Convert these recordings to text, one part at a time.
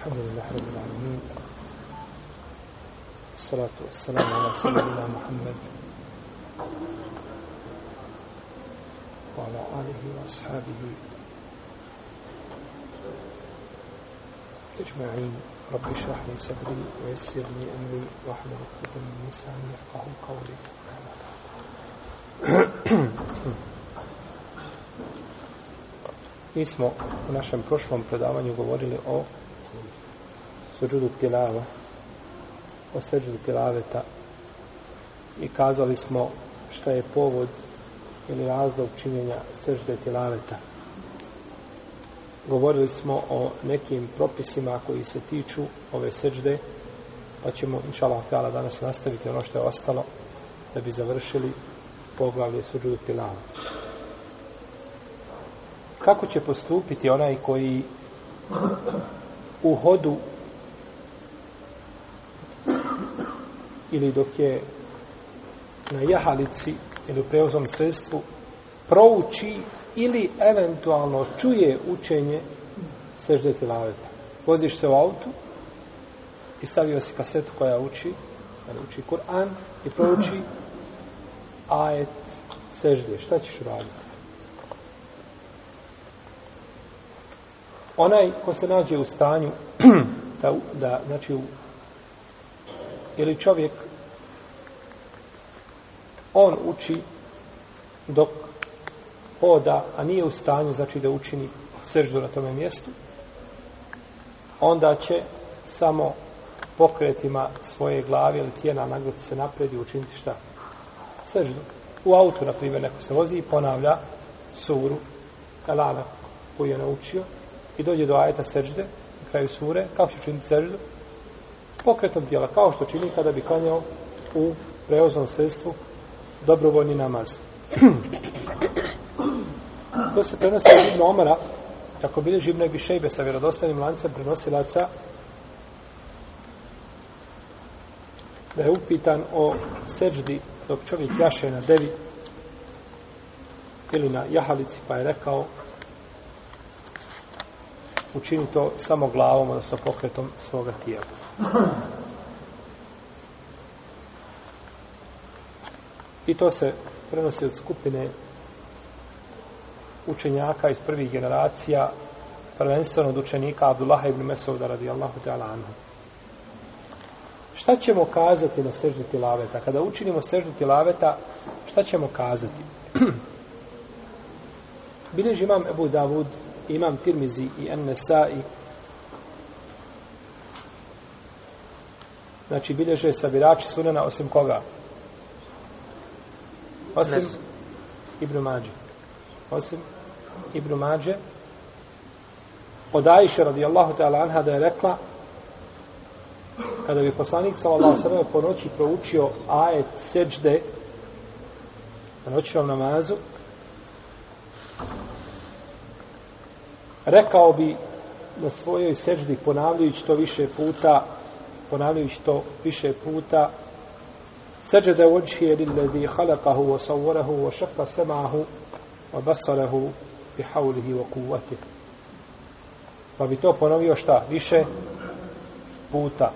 الحمد لله رب العالمين. الصلاة والسلام على سيدنا محمد وعلى آله وأصحابه أجمعين. رب اشرح لي صدري ويسر لي أمري واحلل عقدة من لساني يفقه قولي. Mi smo u našem prošlom predavanju govorili o suđudu tilava, o seđudu tilaveta i kazali smo šta je povod ili razlog činjenja sežde tilaveta. Govorili smo o nekim propisima koji se tiču ove seđde, pa ćemo, inša Allah, danas nastaviti ono što je ostalo da bi završili poglavlje suđudu tilava. Kako će postupiti onaj koji u hodu ili dok je na jahalici ili u preuzom sredstvu prouči ili eventualno čuje učenje sežde tilaveta. Voziš se u autu i stavio si kasetu koja uči, koja uči Kur'an i prouči ajet sežde. Šta ćeš raditi? Onaj ko se nađe u stanju da, da znači u ili čovjek on uči dok hoda, a nije u stanju znači da učini seždu na tome mjestu onda će samo pokretima svoje glave ili tijena nagrati se napred i učiniti šta? Seždu. U autu, na primjer, neko se vozi i ponavlja suru Elana koju je naučio i dođe do ajeta sežde na kraju sure, kako će učiniti seždu? Pokretom tijela, kao što čini kada bi klanjao u preoznom sredstvu dobrovoljni namaz. to se prenosi od Ibn Omara, kako bili živne bi šejbe sa vjerodostanim lancem prenosilaca, da je upitan o seđdi dok čovjek jaše na devi ili na jahalici, pa je rekao učini to samo glavom, odnosno pokretom svoga tijela. I to se prenosi od skupine učenjaka iz prvih generacija, prvenstveno od učenika Abdullaha ibn Mesauda radijallahu ta'ala anhu. Šta ćemo kazati na seždu tilaveta? Kada učinimo seždu tilaveta, šta ćemo kazati? Bileži imam Ebu Davud, imam Tirmizi i Ennesai, Znači, bilježe sabirači sunena osim koga? Osim Nes. Ibn Mađe. Osim Ibn Mađe. Od Ajše radijallahu ta'ala anha da je rekla kada bi poslanik sallallahu sallam po noći proučio ajet seđde na noćnom namazu rekao bi na svojoj seđdi ponavljajući to više puta ponavljajući to više puta seđede vođije lilladi halakahu wa savvarahu wa šakva semahu wa basarahu bi haulihi wa kuvati pa bi to ponovio šta? Više puta.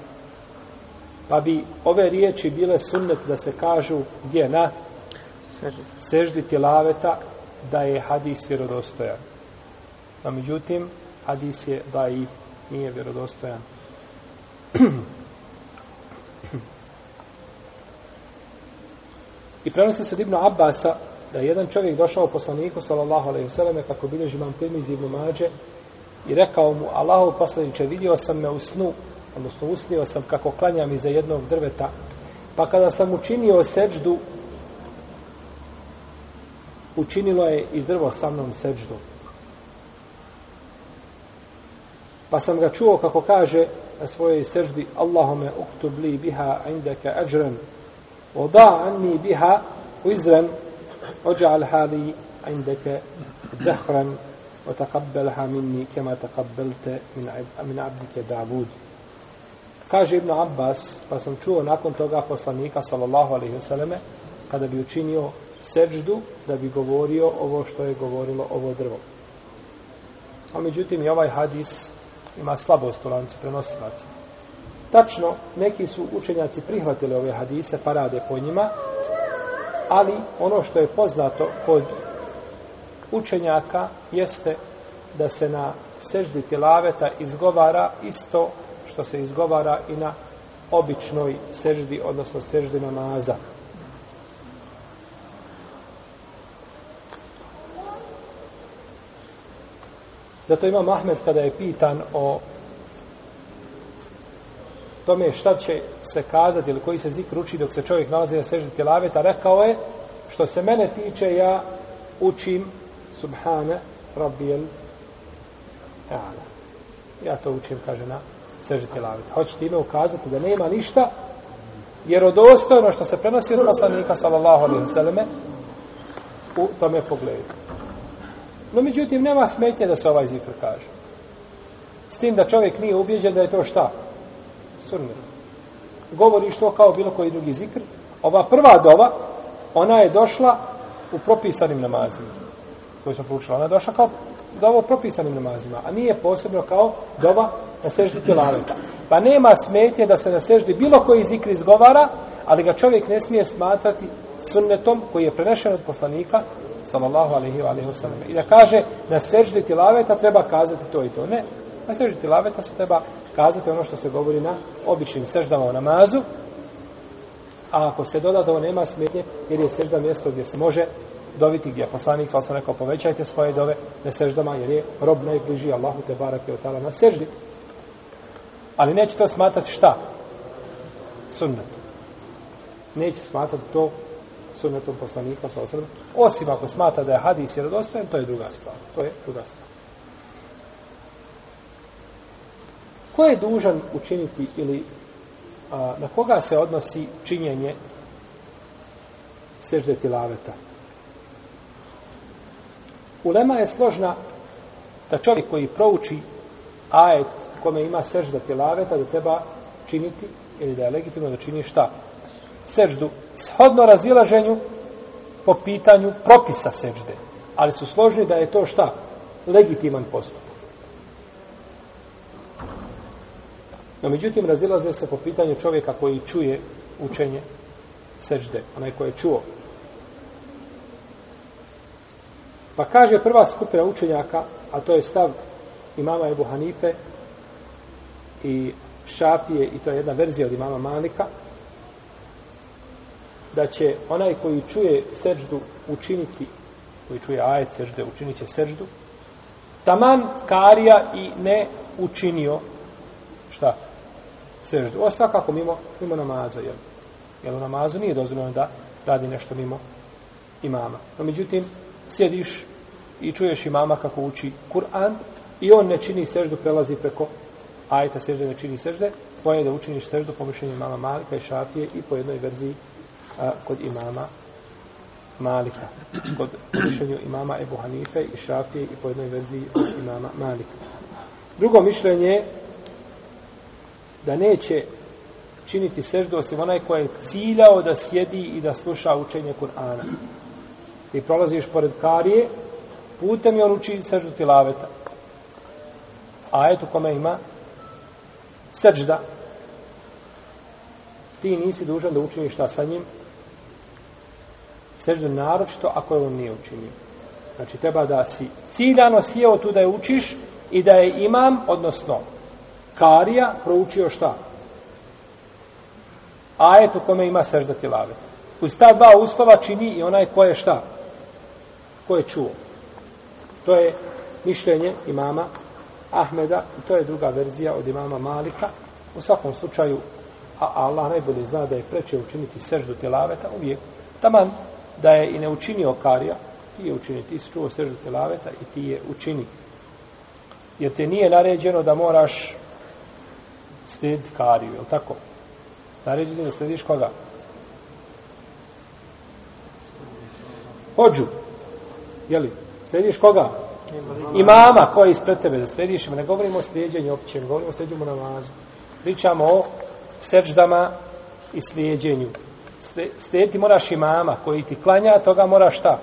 Pa bi ove riječi bile sunnet da se kažu gdje? Na seždi tilaveta da je hadis vjerodostojan a međutim hadis je da i nije vjerodostojan. I prenosi se od Ibnu Abbasa da je jedan čovjek došao poslaniku sallallahu alejhi ve selleme kako bilježi imam Tirmizi ibn Mađe i rekao mu Allahov poslanice vidio sam me u snu odnosno usnio sam kako klanjam iza jednog drveta pa kada sam učinio seđdu učinilo je i drvo sa mnom seđdu Pa sam ga čuo kako kaže na svojoj seždi Allahume uktub li biha indaka ajran oda anni biha wizran ođa'al hali indaka zahran o takabbelha minni kema takabbelte min, min abdike davud. Kaže Ibn Abbas, pa sam čuo nakon toga poslanika, sallallahu alaihi vseleme, kada bi učinio seđdu, da bi govorio ovo što je govorilo ovo drvo. A međutim, i ovaj hadis ima slabost u lancu prenosilaca. Tačno, neki su učenjaci prihvatili ove hadise, pa rade po njima, ali ono što je poznato kod učenjaka jeste da se na seždi tilaveta izgovara isto što se izgovara i na običnoj seždi, odnosno seždi namaza. Zato ima Mahmed kada je pitan o tome šta će se kazati ili koji se zikr uči dok se čovjek nalazi na seždi tilaveta, rekao je što se mene tiče ja učim subhana Rabijel ta'ala. Ja to učim, kaže, na seždi tilaveta. Hoćete time ukazati da nema ništa jer od što se prenosi od poslanika sallallahu alaihi sallame u tome pogledu. No, međutim, nema smetnje da se ovaj zikr kaže. S tim da čovjek nije ubijeđen da je to šta? Sunnet. Govoriš to kao bilo koji drugi zikr. Ova prva dova, ona je došla u propisanim namazima. Koju smo proučili. Ona je došla kao dova u propisanim namazima. A nije posebno kao dova na seždi tilaveta. Pa nema smetje da se na seždi bilo koji zikr izgovara, ali ga čovjek ne smije smatrati sunnetom koji je prenešen od poslanika sallallahu alaihi wa alaihi wa. I da kaže na seždi tilaveta treba kazati to i to. Ne, na seždi tilaveta se treba kazati ono što se govori na običnim seždama u namazu, a ako se doda da ovo nema smetnje, jer je sežda mjesto gdje se može doviti gdje je poslanik, svala sam rekao, povećajte svoje dove na seždama, jer je rob najbliži Allahu te barake od otala na seždi. Ali neće to smatrati šta? Sunnet. Neće smatrati to sunnetom poslanika sa osredom. Osim ako smatra da je hadis vjerodostojan, to je druga stvar. To je druga stvar. Ko je dužan učiniti ili a, na koga se odnosi činjenje sežde tilaveta? Ulema je složna da čovjek koji prouči ajet kome ima sežda tilaveta pa da treba činiti ili da je legitimno da čini šta? seždu shodno razilaženju po pitanju propisa sežde. Ali su složni da je to šta? Legitiman postup. No, međutim, razilaze se po pitanju čovjeka koji čuje učenje sežde, onaj koji je čuo. Pa kaže prva skupina učenjaka, a to je stav imama Ebu Hanife i Šafije, i to je jedna verzija od imama Malika, da će onaj koji čuje seždu učiniti, koji čuje ajet sežde, učinit će seždu, taman karija i ne učinio šta? Seždu. O svakako mimo, mimo namaza, jel? Jer u namazu nije dozvoljeno da radi nešto mimo imama. No, međutim, sjediš i čuješ imama kako uči Kur'an i on ne čini seždu, prelazi preko ajeta sežde, ne čini sežde, tvoje je da učiniš seždu po mišljenju imama Malika i Šafije i po jednoj verziji a, kod imama Malika. Kod mišljenju imama Ebu Hanife i Šafije i po jednoj verziji kod imama Malika. Drugo mišljenje je da neće činiti seždu osim onaj koji je ciljao da sjedi i da sluša učenje Kur'ana. Ti prolaziš pored karije, putem je on uči seždu tilaveta ajet u kome ima seđda. Ti nisi dužan da učiniš šta sa njim, seždu naročito ako je on nije učinio. Znači, treba da si ciljano sjeo tu da je učiš i da je imam, odnosno karija, proučio šta? Ajet u kome ima sežda tilavet. Uz ta dva uslova čini i onaj ko je šta? Ko je čuo. To je mišljenje imama Ahmeda i to je druga verzija od imama Malika. U svakom slučaju, a Allah najbolje zna da je preče učiniti seždu telaveta uvijek taman da je i ne učinio karija, ti je učini, ti si čuo seždu telaveta i ti je učini. Jer te nije naređeno da moraš slijediti kariju, je li tako? Naređeno je da slijediš koga? Hođu. Jeli. Slijediš koga? Imama koji je ispred tebe da slediš, Ne govorimo o slijedjenju opće, ne govorimo o slijedjenju namazu. Pričamo o seždama i slijedjenju slijediti moraš imama koji ti klanja, toga moraš šta?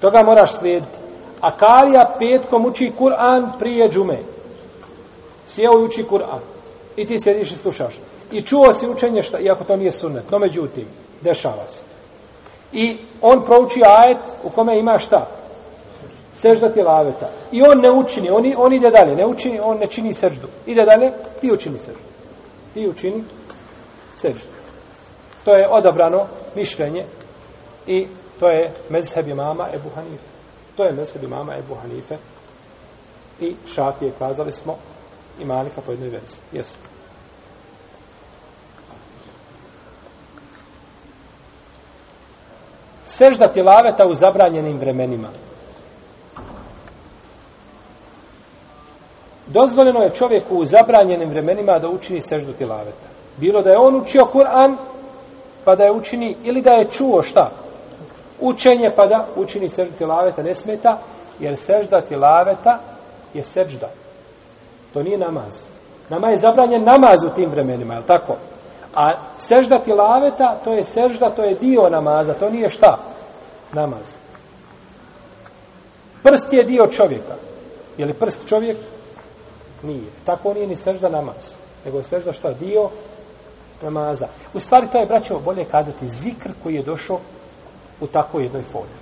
Toga moraš slijediti. A Karija petkom uči Kur'an prije džume. Sjeo i uči Kur'an. I ti sjediš i slušaš. I čuo si učenje šta, iako to nije sunnet. No međutim, dešava se. I on prouči ajet u kome ima šta? Sežda tilaveta. I on ne učini, on, on ide dalje. Ne učini, on ne čini seždu. Ide dalje, ti učini seždu. Ti učini seždu. To je odabrano mišljenje i to je mezheb imama Ebu Hanife. To je mezheb imama Ebu Hanife i šafije kazali smo i malika po jednoj verziji. Jesu. Sežda tilaveta u zabranjenim vremenima. Dozvoljeno je čovjeku u zabranjenim vremenima da učini seždu tilaveta. Bilo da je on učio Kur'an, pa da je učini, ili da je čuo šta? Učenje, pa da učini seždu tilaveta, ne smeta, jer sežda tilaveta je sežda. To nije namaz. Nama je zabranjen namaz u tim vremenima, je tako? A sežda tilaveta, to je sežda, to je dio namaza, to nije šta? Namaz. Prst je dio čovjeka. Je li prst čovjek? Nije. Tako nije ni sežda namaz. Nego je sežda šta? Dio namaza. U stvari to je, braćo, bolje kazati zikr koji je došao u takvoj jednoj formi.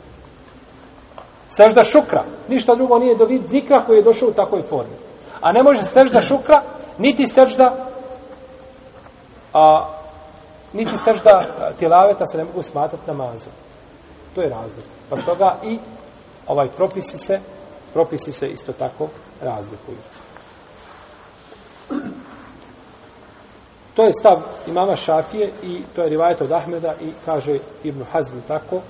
Sežda šukra. Ništa drugo nije do vid zikra koji je došao u takvoj formi. A ne može sežda šukra, niti sežda a, niti sežda tilaveta se ne mogu smatrati namazom. To je razlik. Pa stoga i ovaj propisi se propisi se isto tako razlikuju. To je stav imama Šafije i to je rivajet od Ahmeda i kaže Ibn Hazmi tako.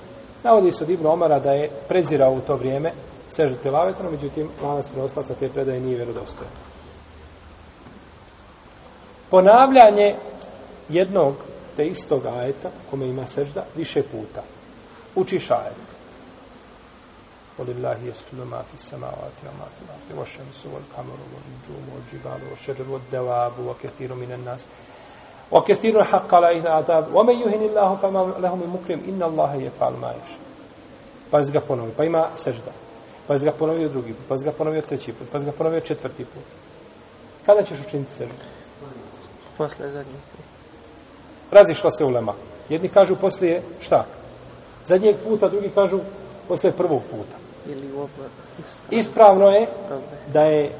Navodi se od Ibn Omara da je prezirao u to vrijeme sežu telavetom, međutim, lanac prenoslaca te predaje nije vjerodostojan. Ponavljanje jednog te istog ajeta, kome ima sežda, više puta. Učiš ajet. Wan-nujumu wal-jibalu wash-shajaru wad-dawabu wa kathirun min an-nas wa kathirun haqqa alayhi al-'adab wa man yuhin Allahu fama lahu min mukrim inna Allaha yaf'alu ma yasha. Pa ga ponovi, pa ima sežda. Pa ga ponovio drugi put, pa ga ponovio treći put, pa ga ponovio četvrti put. Kada ćeš učiniti seždu? Posle zadnjeg. Razišla se ulema. Jedni kažu poslije šta? Zadnjeg puta, drugi kažu posle prvog puta. Ili u oba. Ispravno je da je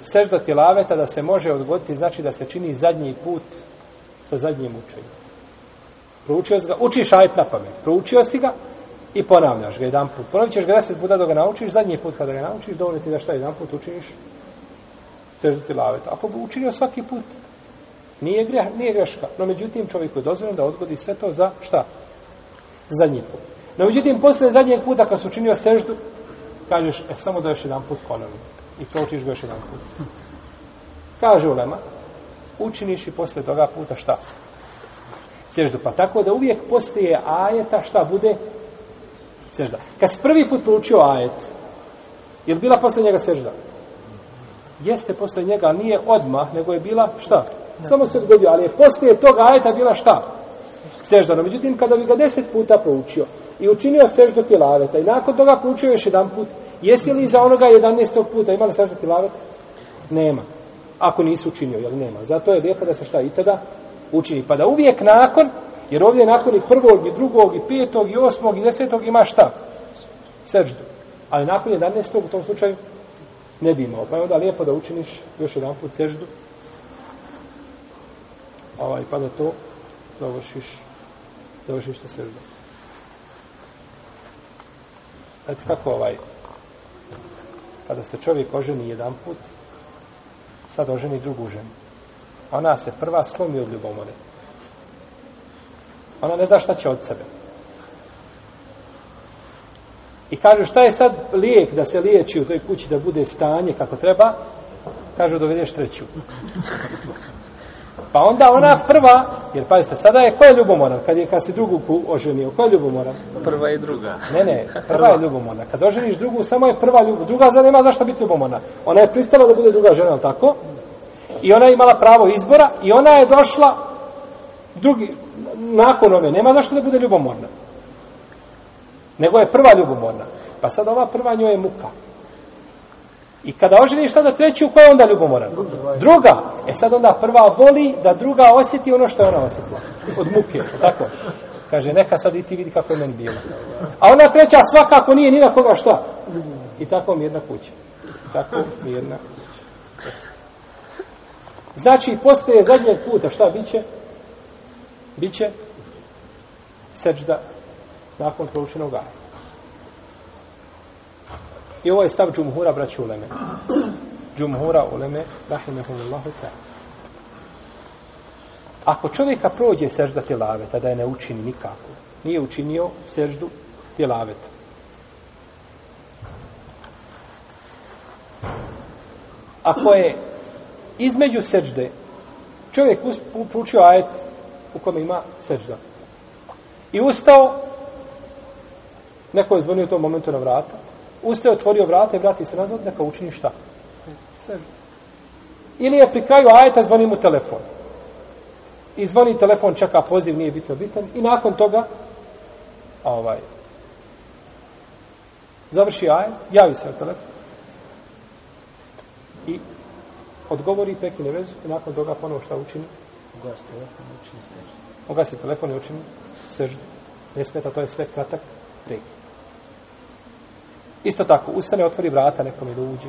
sežda tilaveta da se može odgoditi, znači da se čini zadnji put sa zadnjim učenjem. Proučio si ga, učiš ajet na pamet. Proučio si ga i ponavljaš ga jedan put. Ponovit ćeš ga deset puta da ga naučiš, zadnji put kada ga naučiš, dovoljno ti da šta jedan put učiniš seždu tilaveta. Ako bi učinio svaki put, nije, greh, nije greška. No, međutim, čovjeku je dozvoljeno da odgodi sve to za šta? Za zadnji put. No, međutim, posle zadnjeg puta kad su učinio seždu, kažeš, e, samo da još jedan put ponovim. I proučiš ga još jedan put. Kaže Ulema, učiniš i posle toga puta šta? Seždu. Pa tako da uvijek postoje ajeta šta bude sežda. Kad si prvi put proučio ajet, je li bila posle njega sežda? Jeste posle njega, ali nije odmah, nego je bila šta? Samo se odgodio, ali je poslije toga ajeta bila šta? Sežda. No, međutim, kada bi ga deset puta proučio i učinio seždu tilaveta i nakon toga proučio još jedan put, jesi li za onoga 11. puta imali seždu tilaveta? Nema. Ako nisi učinio, jel nema. Zato je lijepo da se šta i tada učini. Pa da uvijek nakon, jer ovdje nakon i prvog, i drugog, i petog, i osmog, i desetog ima šta? Seždu. Ali nakon 11. u tom slučaju ne bi imao. Pa je onda lijepo da učiniš još jedan put seždu. Ovaj, pa da to završiš, završiš sa seždom. Znate kako ovaj, kada se čovjek oženi jedan put, sad oženi drugu ženu. Ona se prva slomi od ljubomore. Ona ne zna šta će od sebe. I kažu šta je sad lijek da se liječi u toj kući da bude stanje kako treba, kažu dovedeš treću. Pa onda ona prva, jer pazite, sada je, ko je ljubomoran? Kad, je, kad si drugu ku oženio, ko je ljubomoran? Prva i druga. Ne, ne, prva je ljubomorna. Kad oženiš drugu, samo je prva ljubomorna. Druga za nema zašto biti ljubomorna. Ona je pristala da bude druga žena, tako? I ona je imala pravo izbora i ona je došla drugi, nakon ove, nema zašto da bude ljubomorna. Nego je prva ljubomorna. Pa sad ova prva njoj je muka. I kada oženiš sada treću, koja je onda ljubomoran? Druga. E sad onda prva voli da druga osjeti ono što je ona osjetila. Od muke, tako. Kaže, neka sad i ti vidi kako je meni bilo. A ona treća svakako nije ni na koga šta. I tako mi jedna kuća. I tako mirna kuća. Znači, postoje zadnjeg puta, šta biće? Biće seđda nakon proučenog ajeta. I ovo je stav džumhura, braću uleme. Džumhura uleme, rahimahumullahu ta'ala. Ako čovjeka prođe sežda tilaveta, da je ne učini nikako, nije učinio seždu tilaveta. Ako je između sežde, čovjek proučio ajet u kome ima sežda. I ustao, neko je zvonio u tom momentu na vrata, ustao, otvorio vrata i vrati se nazad, neka učini šta? Ili je pri kraju ajeta zvoni mu telefon i zvoni telefon, čeka poziv, nije bitno bitan, i nakon toga, ovaj, završi ajet, javi se na telefon, i odgovori, prekine vezu, i nakon toga ponovo šta učini? Ugasi telefon i učini seždu. Ugasi telefon i učini seždu. Ne smeta, to je sve kratak prekid. Isto tako, ustane, otvori vrata nekome da uđe.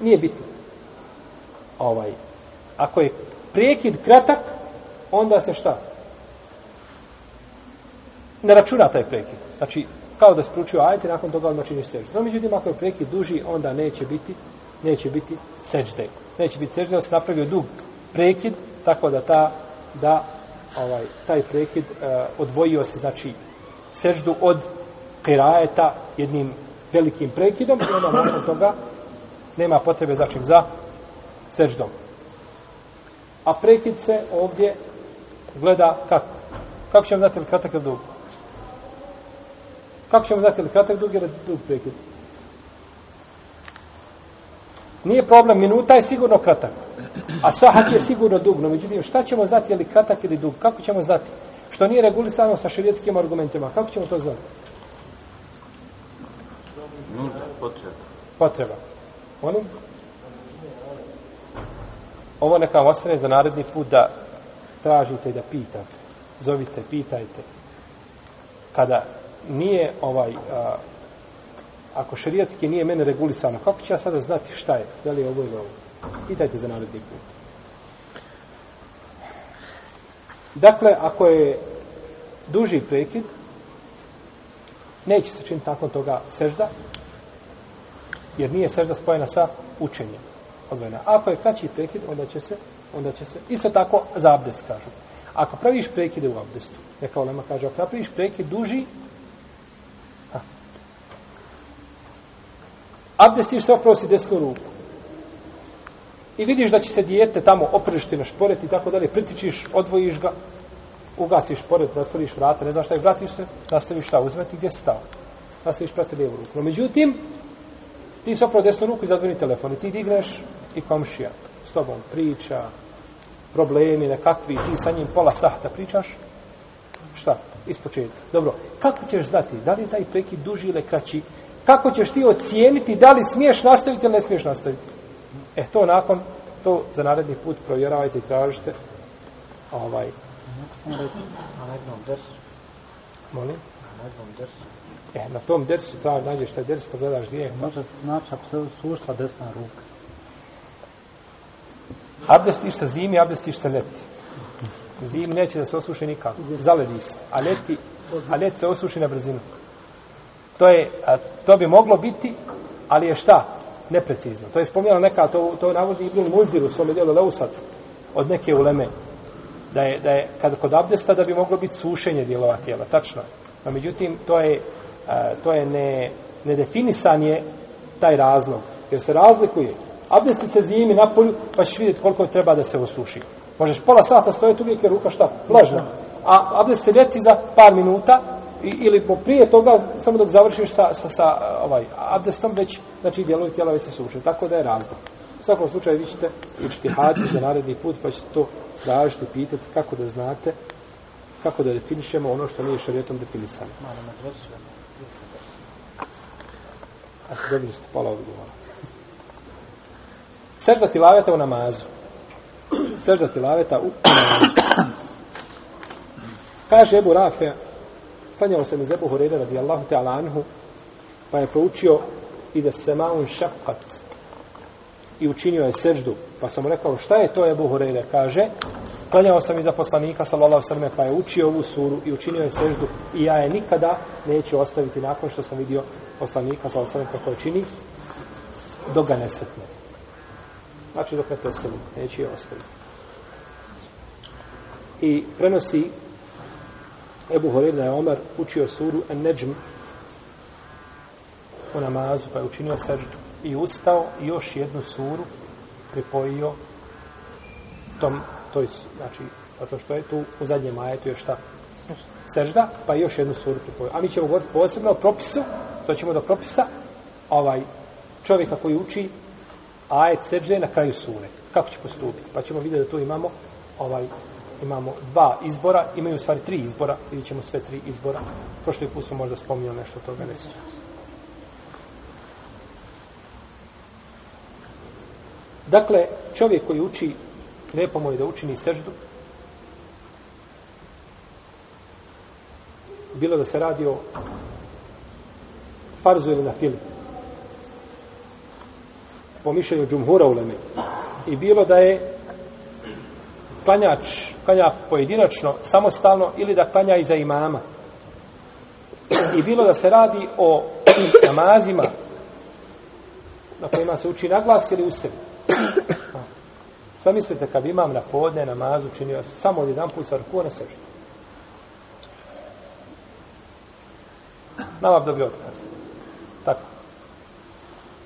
Nije bitno. Ovaj, ako je prekid kratak, onda se šta? Ne računa taj prekid. Znači, kao da se spručio ajte, nakon toga odmah činiš seždu. No, međutim, ako je prekid duži, onda neće biti, neće biti sežde. Neće biti sežde, da se napravio dug prekid, tako da ta, da ovaj, taj prekid uh, odvojio se, znači, seždu od kirajeta jednim velikim prekidom i onda nakon toga nema potrebe za čim za seždom. A prekid se ovdje gleda kako. Kako ćemo znati li kratak ili dug? Kako ćemo znati li kratak dug ili dug prekid? Nije problem, minuta je sigurno kratak. A sahat je sigurno dug. No, međutim, šta ćemo znati je li kratak ili dug? Kako ćemo znati? Što nije regulisano sa širijetskim argumentima. Kako ćemo to znati? Nužda, potreba. Potreba. Molim? Ovo neka vam ostane za naredni put da tražite da pitate. Zovite, pitajte. Kada nije ovaj, a, ako šerijatski nije mene regulisano, kako ću ja sada znati šta je? Da li je ovo ili ovo? Pitajte za naredni put. Dakle, ako je duži prekid, neće se činiti nakon toga sežda, jer nije sežda spojena sa učenjem. Odvojena. Ako je kraći prekid, onda će se, onda će se, isto tako za abdest kažu. Ako praviš prekide u abdestu, neka olema kaže, ako napraviš prekid duži, ha, abdestiš se oprosi desnu ruku. I vidiš da će se dijete tamo oprešti na šporet i tako dalje, pritičiš, odvojiš ga, ugasiš šporet, zatvoriš vrata, ne znaš šta je, vratiš se, nastaviš šta uzmeti, gdje si stao? Nastaviš prati lijevu ruku. No, međutim, ti se opravo desnu ruku i zazvoni telefon i ti digneš i komšija s tobom priča, problemi nekakvi, ti sa njim pola sahta pričaš, šta? Iz početka. Dobro, kako ćeš znati, da li je taj prekid duži ili kraći? Kako ćeš ti ocijeniti da li smiješ nastaviti ili ne smiješ nastaviti? E, to nakon, to za naredni put provjeravajte i tražite. Ovaj. Na jednom dersu, Molim? na jednom dersu, E, na tom dersu treba nađeš taj ders, pa gledaš gdje je. može se znači ako se sušla desna ruka. Abdestiš se zimi, abdestiš se leti. Zimi neće da se osuši nikako. Zaledi se. A leti, a leti se osuši na brzinu. To je, a, to bi moglo biti, ali je šta? Neprecizno. To je spomljeno neka, to, to navodi Ibn Mulzir u svome dijelu Leusat od neke uleme. Da je, da je kad, kod abdesta da bi moglo biti sušenje dijelova tijela. Tačno. No, međutim, to je, a, to je ne, nedefinisan je taj razlog. Jer se razlikuje. Abdesti se zimi na polju, pa ćeš vidjeti koliko treba da se osuši. Možeš pola sata stojati uvijek je ruka šta? Vlažna. A abdest se ljeti za par minuta i, ili po prije toga, samo dok završiš sa, sa, sa ovaj, abdestom, već, znači, dijelovi tijela već se suše. Tako da je razlog. U svakom slučaju vi ćete učiti hađi za naredni put, pa ćete to tražiti, pitati kako da znate, kako da definišemo ono što nije šarijetom definisano. Malo na dobili ste pola odgovora. Sežda tilaveta u namazu. Sežda tilaveta u namazu. Kaže Ebu Rafe, klanjao sam iz Ebu Horeira radijallahu ta'ala anhu, pa je proučio i da se maun šakat i učinio je seždu. Pa sam mu rekao, šta je to Ebu Horeira? Kaže, klanjao sam iza poslanika, sallallahu sallam, pa je učio ovu suru i učinio je seždu i ja je nikada neću ostaviti nakon što sam vidio poslanika, sallallahu sallam, kako je čini, dok ga ne sretne. Znači dok ne preseli, neću je ostaviti. I prenosi Ebu Horeira da je Omer učio suru en neđm u namazu, pa je učinio seždu i ustao i još jednu suru pripojio tom, to je, znači, zato što je tu u zadnjem ajetu još šta? Sežda, pa još jednu suru pripojio. A mi ćemo govoriti posebno o propisu, to ćemo do propisa, ovaj čovjeka koji uči ajet sežde na kraju sure. Kako će postupiti? Pa ćemo vidjeti da tu imamo ovaj imamo dva izbora, imaju stvari tri izbora, vidjet ćemo sve tri izbora. Prošli put smo možda spominjali nešto od toga, ne sjećam se. Dakle, čovjek koji uči, lijepo mu je da učini seždu, bilo da se radi o farzu ili na film, po mišljenju džumhura uleme, i bilo da je klanjač, klanja pojedinačno, samostalno, ili da klanja iza imama. I bilo da se radi o namazima na kojima se uči naglas ili u sebi. Šta mislite kad imam na podne namazu činio samo jedan put sa ruku na seždu. Namab dobio otkaz. Tako.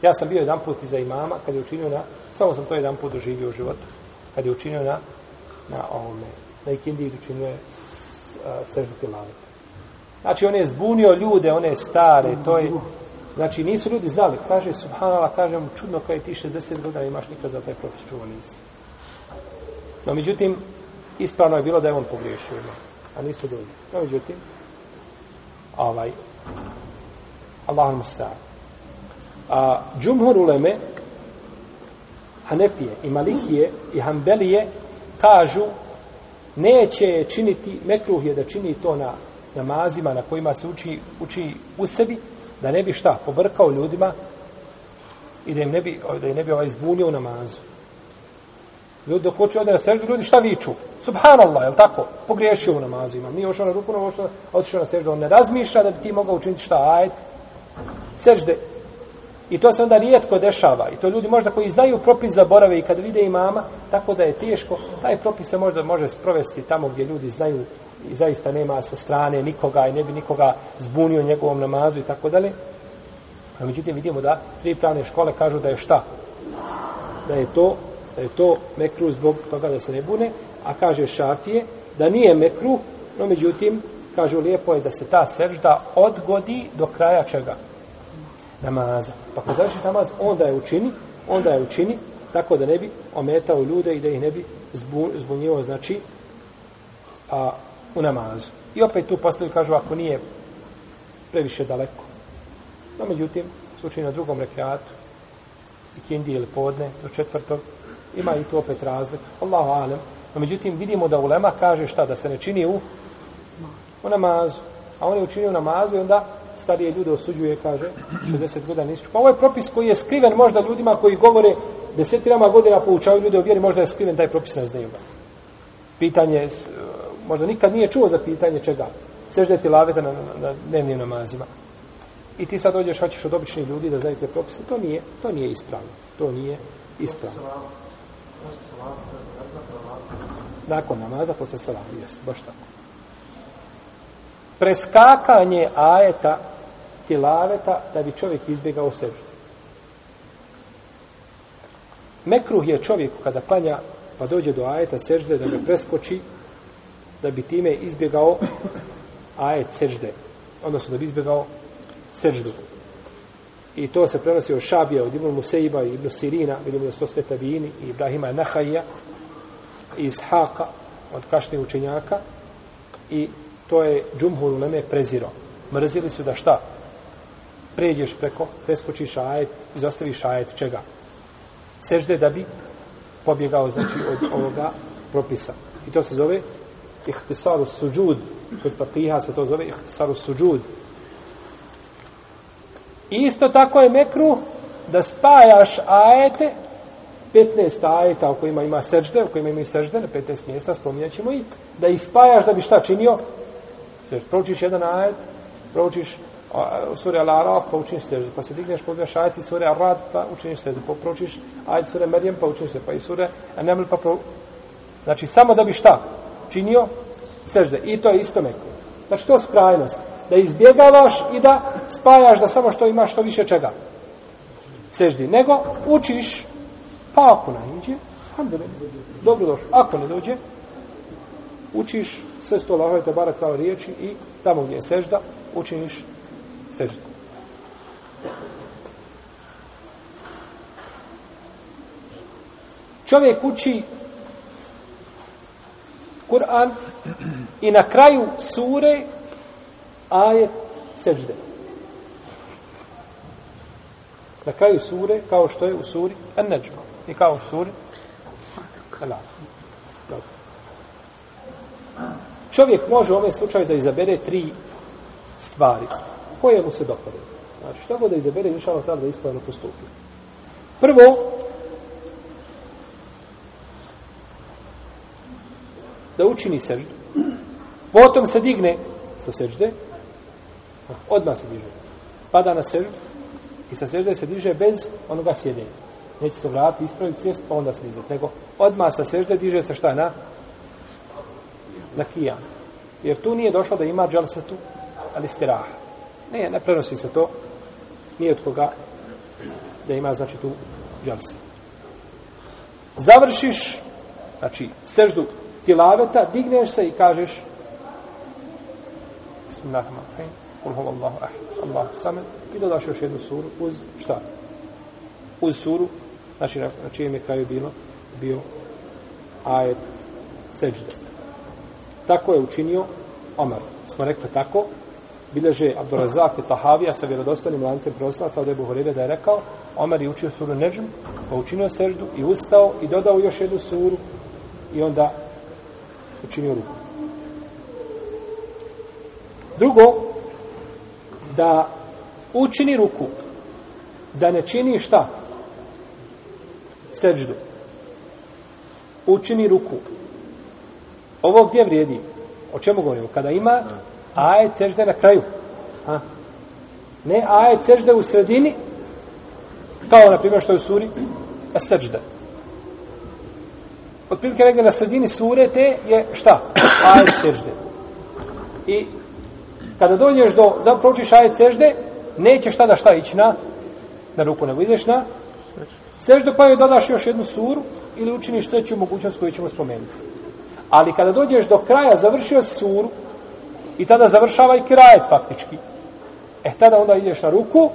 Ja sam bio jedan put iza imama kad je učinio na, samo sam to jedan put doživio u životu, kad je učinio na, na ovome, na ikindi učinio je seždu tilavet. Znači on je zbunio ljude, one stare, to je, Znači, nisu ljudi znali. Kaže, subhanala, kaže mu, čudno kao je ti 60 godina imaš nikad za taj propis čuo nisi. No, međutim, ispravno je bilo da je on pogriješio. No, a nisu drugi. No, međutim, ovaj, Allah mu. A, džumhur uleme, Hanefije i Malikije i Hanbelije kažu neće činiti, mekruh je da čini to na namazima na kojima se uči, uči u sebi, da ne bi šta, pobrkao ljudima i da im ne bi, da im ne bi ovaj zbunio u namazu. Ljudi dok hoće ode na seždu, ljudi šta viču? Subhanallah, je li tako? Pogriješio u namazima. Nije ošao na ruku, no otišao na seždu. On ne razmišlja da bi ti mogao učiniti šta, ajd. Sežde. I to se onda rijetko dešava. I to ljudi možda koji znaju propis zaborave i kad vide imama, tako da je teško, taj propis se možda može sprovesti tamo gdje ljudi znaju i zaista nema sa strane nikoga i ne bi nikoga zbunio njegovom namazu i tako dalje. A međutim vidimo da tri pravne škole kažu da je šta? Da je to da je to mekru zbog toga da se ne bune, a kaže šafije da nije mekru, no međutim kažu lijepo je da se ta sežda odgodi do kraja čega? Namaza. Pa kad završi namaz, onda je učini, onda je učini, tako da ne bi ometao ljude i da ih ne bi zbunjivo, znači, a, u namazu. I opet tu postavljaju, kažu, ako nije previše daleko. No, međutim, slučaj na drugom rekiatu, i ili podne, do četvrtog, ima i tu opet razlik. Allahu alem. No, međutim, vidimo da ulema kaže šta, da se ne čini u, u namazu. A on je učinio namazu i onda starije ljude osuđuje, kaže, 60 godina nisu. Pa ovo je propis koji je skriven možda ljudima koji govore desetirama godina poučavaju ljude o vjeri, možda je skriven taj propis, ne znaju ga. Pitanje, možda nikad nije čuo za pitanje čega. Seždeti laveta na, na, na dnevnim namazima. I ti sad dođeš, hoćeš od običnih ljudi da znaju te propise. To nije, to nije ispravno. To nije ispravno. Nakon namaza, posle salama, jest, baš tako. Preskakanje ajeta tilaveta da bi čovjek izbjegao seždu. Mekruh je čovjeku kada klanja pa dođe do ajeta sežde da ga preskoči da bi time izbjegao ajet sežde. Odnosno da bi izbjegao seždu. I to se prenosi od Šabija, od Ibn Museiba i Ibn Sirina, vidimo da su to sve tabijini, i Ibrahima Nahajja, i Ishaqa, od kašnih učenjaka, i to je Džumhur Uleme preziro. Mrzili su da šta? Pređeš preko, preskočiš ajet, izostaviš ajet čega? sežde da bi pobjegao znači od ovoga propisa. I to se zove ihtisaru suđud. Kod papiha se to zove ihtisaru suđud. I isto tako je mekru da spajaš ajete 15 ajeta u kojima ima sežde, u kojima ima sežde na 15 mjesta, spominjat ćemo i da ih spajaš da bi šta činio? Sež, Proučiš jedan ajet, proučiš sura Al-Araf, pa učiniš sežde, pa se digneš, pogledaš ajeti sure Ar-Rad, pa učiniš sežde, pa proučiš ajet sure Merjem, pa učiniš sežde, pa i sure An-Naml, pa pro... Znači, samo da bi šta činio? Sežde. I to je isto neko. Znači, to je krajnost. Da izbjegavaš i da spajaš da samo što imaš što više čega. Seždi. Nego učiš Pa ako naiđe, dobro došlo. Ako ne dođe, učiš sve sto Allahove te barak kao riječi i tamo gdje je sežda, učiniš seždu. Čovjek uči Kur'an i na kraju sure ajet sežde. Na kraju sure, kao što je u suri An-Najm i kao u suri Al-Alaq. Čovjek može u ovom slučaju da izabere tri stvari koje mu se dopade. Znači, što god da izabere, inšalno tada da ispravno postupi. Prvo, da učini seždu. Potom se digne sa sežde. Odmah se diže. Pada na seždu. I sa sežde se diže bez onoga sjedenja neće se vratiti, ispraviti sjest, pa onda se diže. Nego odmah sa sežde diže se šta na? Na kijan. Jer tu nije došlo da ima dželsetu, ali stiraha. Ne, ne prenosi se to. Nije od koga da ima, znači, tu dželsetu. Završiš, znači, seždu tilaveta, digneš se i kažeš Bismillahirrahmanirrahim. Kul huwa Allahu ahad. Allah samad. I dodaš još jednu suru uz šta? Uz suru znači na, na čijem je kraju bilo bio ajet seđde. Tako je učinio Omar. Smo rekli tako, bileže Abdurazak i Tahavija sa vjerodostanim lancem preoslaca od Ebu Horebe da je rekao, Omar je učio suru Nežm, pa učinio seždu i ustao i dodao još jednu suru i onda učinio ruku. Drugo, da učini ruku, da ne čini šta? seđdu. Učini ruku. Ovo gdje vrijedi? O čemu govorimo? Kada ima ajet sežde na kraju. Ha? Ne ajet sežde u sredini, kao na primjer što je u suri, a sežde. Od prilike negdje na sredini sure te je šta? Ajet sežde. I kada dođeš do, zapravo učiš ajet sežde, neće šta da šta ići na, na ruku, nego ideš na Seždo pa joj dodaš još jednu suru ili učiniš treću mogućnost koju ćemo spomenuti. Ali kada dođeš do kraja, završio suru i tada završava i krajet faktički. E, tada onda ideš na ruku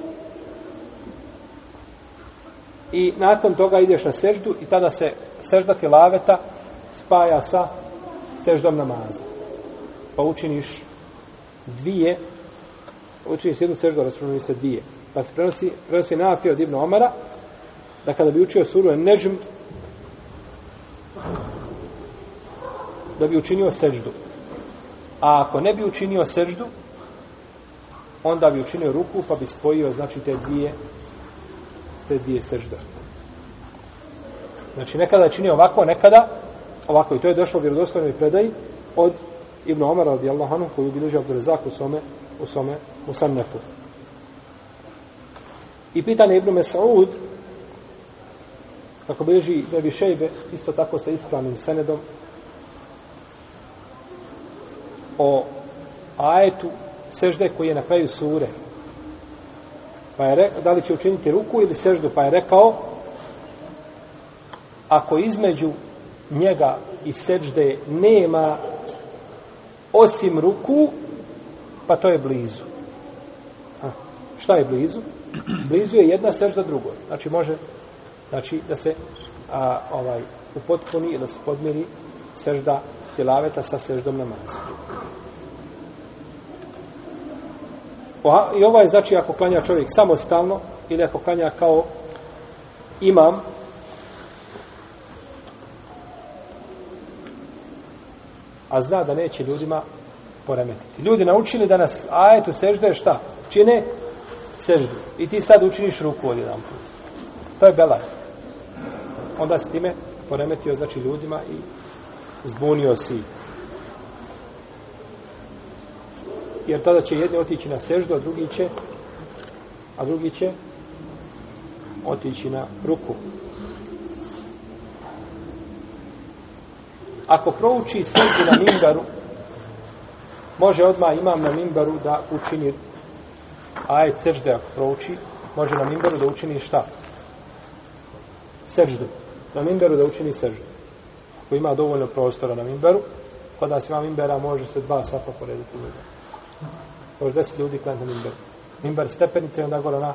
i nakon toga ideš na seždu i tada se sežda ti laveta spaja sa seždom namaza. Pa učiniš dvije, učiniš jednu seždu, računaju se dvije. Pa se prenosi, prenosi Nafi od Ibn Omara, da kada bi učio suru Nežm da bi učinio seždu. A ako ne bi učinio seždu, onda bi učinio ruku pa bi spojio znači te dvije te dvije sežde. Znači nekada je činio ovako, nekada ovako. I to je došlo u vjerodostojnoj predaji od Ibn Omar radijallahu anhu koju bilježi Abdurazak u svome u svome Musannefu. Sannefu. I pitanje Ibn Mesaud kako bilježi Bebi Šejbe, isto tako sa ispravnim senedom, o ajetu sežde koji je na kraju sure. Pa je rekao, da li će učiniti ruku ili seždu, pa je rekao, ako između njega i sežde nema osim ruku, pa to je blizu. A, šta je blizu? Blizu je jedna sežda drugoj. Znači može znači da se a, ovaj upotpuni ili da se podmiri sežda tilaveta sa seždom namaza. O, I ovo je znači ako klanja čovjek samostalno ili ako klanja kao imam, a zna da neće ljudima poremetiti. Ljudi naučili da nas ajetu sežde šta? Čine seždu. I ti sad učiniš ruku od jedan put. To je belaj. Onda s time poremetio znači ljudima i zbunio si jer tada će jedni otići na seždu, a drugi će a drugi će otići na ruku. Ako prouči seždu na mimbaru, može odmah imam na mimbaru da učini ajet sežde ako prouči, može na mimbaru da učini šta? Seždu. Na mimbaru da učini seždu. Ako ima dovoljno prostora na mimbaru, kod nas ima mimbera, može se dva safa porediti ljudi može deset ljudi klanjati na mimbaru. Mimbar stepenice onda gore na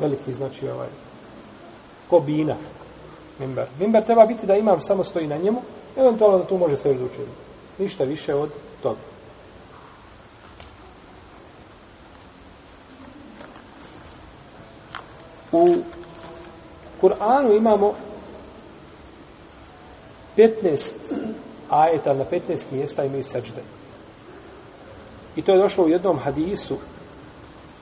veliki, znači ovaj, kobina. Mimbar. Mimbar treba biti da imam samo stoji na njemu, eventualno da tu može se učiniti. Ništa više od toga. U Kur'anu imamo 15 ajeta na 15 mjesta imaju seđde. I to je došlo u jednom hadisu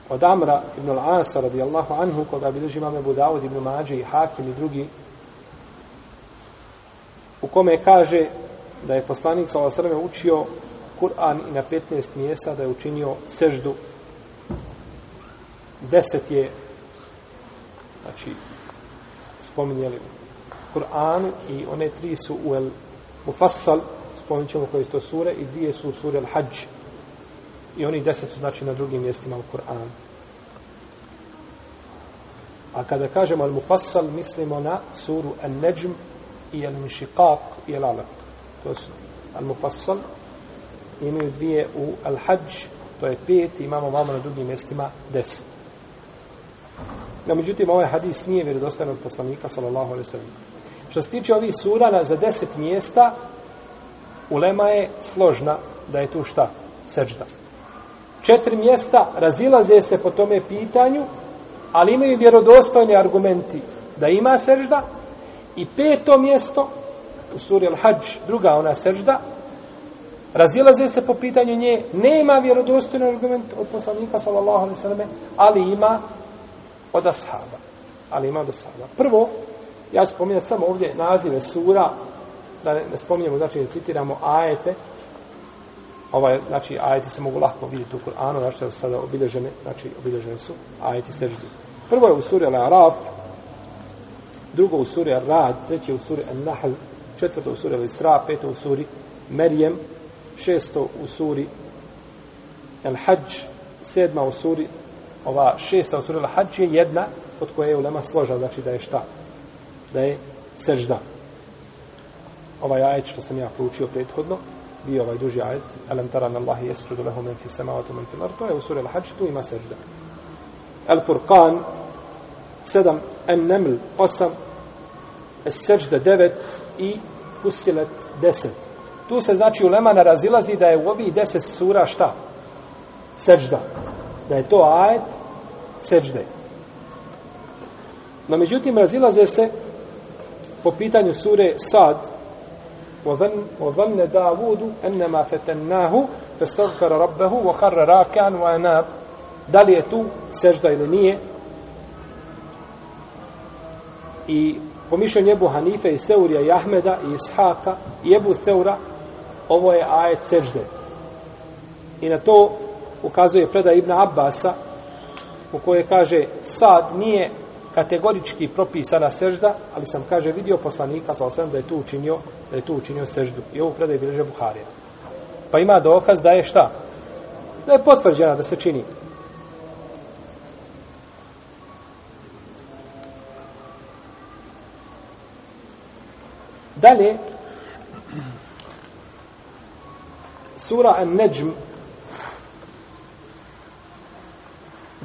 od Amra ibn al-Asa radijallahu anhu, koga bilježi imam Ebu Dawud ibn Mađe i Hakim i drugi, u kome kaže da je poslanik sa Osrme učio Kur'an i na 15 mjesta da je učinio seždu. Deset je, znači, spominjeli Kur'anu i one tri su u El Mufassal, spominjemo ćemo koje su to sure, i dvije su u sure El Hajj i oni deset su znači na drugim mjestima u Kur'anu. A kada kažemo al-mufassal, mislimo na suru al-najm i al-mišiqaq i al-alaq. To su al-mufassal. Imaju dvije u al-hajj, to je pet, imamo vamo na drugim mjestima deset. No, međutim, ovaj hadis nije vjerodostojan od poslanika, sallallahu alaihi sallam. Što se tiče ovih sura na za deset mjesta, ulema je složna da je tu šta? Seđda četiri mjesta razilaze se po tome pitanju, ali imaju vjerodostojni argumenti da ima sežda i peto mjesto u suri Al-Hajj, druga ona sežda, razilaze se po pitanju nje, nema vjerodostojni argument od poslanika sallallahu alaihi sallam, ali ima od ashaba. Ali ima od ashaba. Prvo, ja ću spominjati samo ovdje nazive sura, da ne, ne spominjemo, znači da citiramo ajete, ovaj, znači, ajeti se mogu lako vidjeti u Kur'anu, znači, su sada obilježene, znači, obilježene su ajeti seždi. Prvo je u suri Al-Araf, drugo u suri Ar-Rad, treće u suri An-Nahl, četvrto u suri Al-Isra, peto u suri Merjem, šesto u suri Al-Hajj, sedma u suri, ova šesta u suri Al-Hajj je jedna od koje je ulema složa, znači da je šta? Da je sežda. Ovaj ajet što sam ja proučio prethodno, bio ovaj duži ajet alam tara an Allah yasjudu lehu men fi samawati men fi ard to je u suri al-hajj tu ima sežda al-furqan 7 an-naml 8 as-sajda 9 i fusilat 10 tu se znači ulema na razilazi da je u ovih 10 sura šta sežda da je to ajet sežde no međutim razilaze se po pitanju sure Sad وظن, وظن داود أنما فتناه فاستغفر ربه وخر راكعا وأناب da li je tu sežda ili nije I po mišljenju Ebu Hanife i Seurija i Ahmeda i Ishaka i Ebu Seura ovo je ajet sežde i na to ukazuje predaj Ibn Abbasa u kojoj kaže sad nije kategorički propisana sežda, ali sam kaže vidio poslanika sa osam da je tu učinio da je tu učinio seždu. I ovo predaj bilježe Buharija. Pa ima dokaz da je šta? Da je potvrđena da se čini. Dalje, sura An-Najm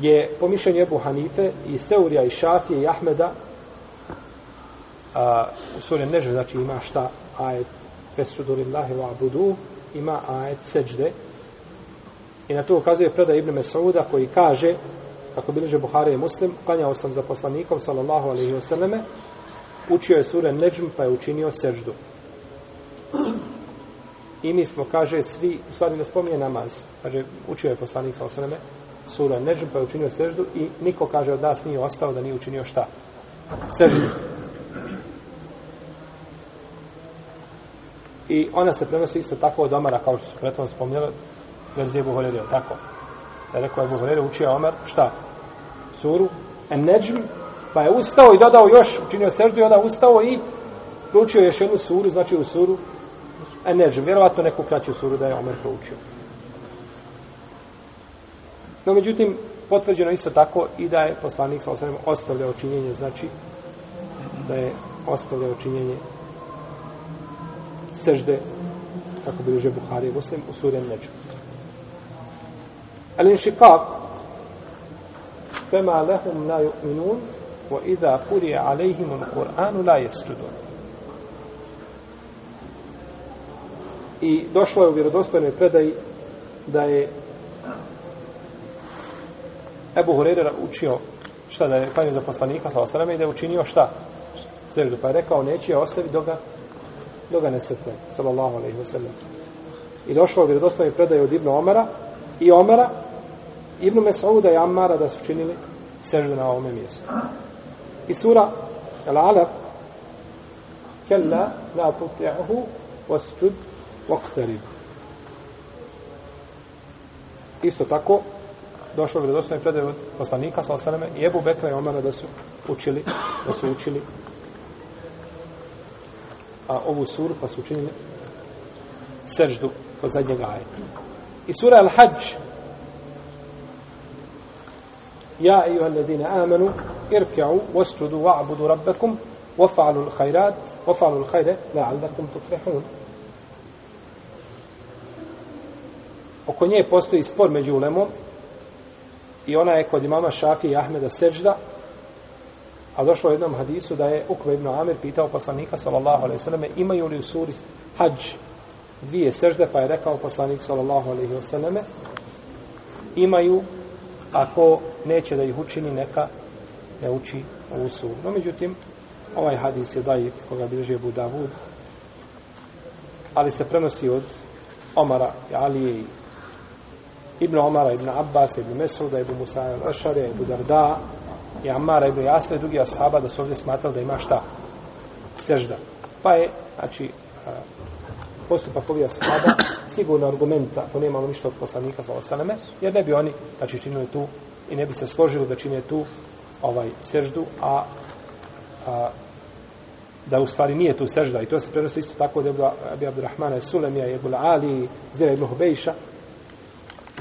je po mišljenju Ebu Hanife i Seurija i Šafije i Ahmeda a, u suri Nežve, znači ima šta? Ajet Fesudurillahi wa abudu ima ajet seđde. I na to ukazuje predaj Ibn Mesauda koji kaže kako bilježe Buhari i Muslim klanjao sam za poslanikom sallallahu alaihi wa sallame učio je sure Nežm pa je učinio seždu I mi smo, kaže, svi, u stvari ne spominje namaz. Kaže, učio je poslanik sa osaneme, sura Nežm, pa je učinio seždu i niko, kaže, od nas nije ostao da nije učinio šta? Seždu. I ona se prenosi isto tako od Omara, kao što su pretom spominjali, verzije Buhorere, tako. Da je rekao je Buhorere, učio Omar, šta? Suru, en Nežm, pa je ustao i dodao još, učinio seždu i onda ustao i proučio još jednu suru, znači u suru en vjerovatno neku kraću suru da je Omer proučio. No, međutim, potvrđeno isto tako i da je poslanik sa osanem ostavljao činjenje, znači da je ostavljao činjenje sežde, kako bi liže Buhari i Muslim, u suri Neđu. Ali inšikak, fema lehum la yu'minun, وَإِذَا قُرِيَ عَلَيْهِمُ الْقُرْآنُ لَا يَسْجُدُونَ. I došlo je u vjerodostojnoj predaji da je Ebu Hureyre učio šta da je klanio za poslanika sa osaname i da je učinio šta? Seždu. Pa je rekao neće je ostavi dok ga, ga ne sretne. Sallallahu alaihi wa sallam. I došlo je u vjerodostojnoj predaji od Ibnu Omara i Omara Ibnu Mesauda i Ammara da su činili seždu na ovome mjestu. I sura Al-Alaq Kella la tuti'ahu wasjud waqtarib. Isto tako došlo je dostojne predaje od poslanika sa osaname i Ebu Bekra i Omara da su učili da su učili a ovu suru pa su učinili seždu od zadnjeg ajeta. I sura Al-Hajj يا أيها الذين amanu irka'u wasjudu wa'budu rabbakum waf'alu al-khairat الخير لعلكم تفلحون la'allakum tuflihun. Oko nje postoji spor među ulemom i ona je kod imama Šafi i Ahmeda sežda a došlo u jednom hadisu da je Ukve ibn Amir pitao poslanika sallallahu alaihi sallam imaju li u suri hađ dvije sežde pa je rekao poslanik sallallahu alaihi sallam imaju ako neće da ih učini neka ne uči ovu suru. No, međutim, ovaj hadis je dajiv koga bilježi Abu Davud, ali se prenosi od Omara i Alije i Ibn Omara, Ibn Abbas, Ibn Mesuda, Ibn Musa, Ibn Ašare, Ibn Darda, i Amara, Ibn Jasra i drugi ashaba da su ovdje smatrali da ima šta? Sežda. Pa je, znači, postupak ovih ashaba sigurno argumenta, ako nemamo ništa od poslanika sa osaname, jer ne bi oni, znači, činili tu i ne bi se složili da čine tu ovaj seždu, a, a da u stvari nije tu sežda. I to se prenosi isto tako da Abi Abdurrahmana Sulemija i Ebula Ali Zira ibn Hubejša.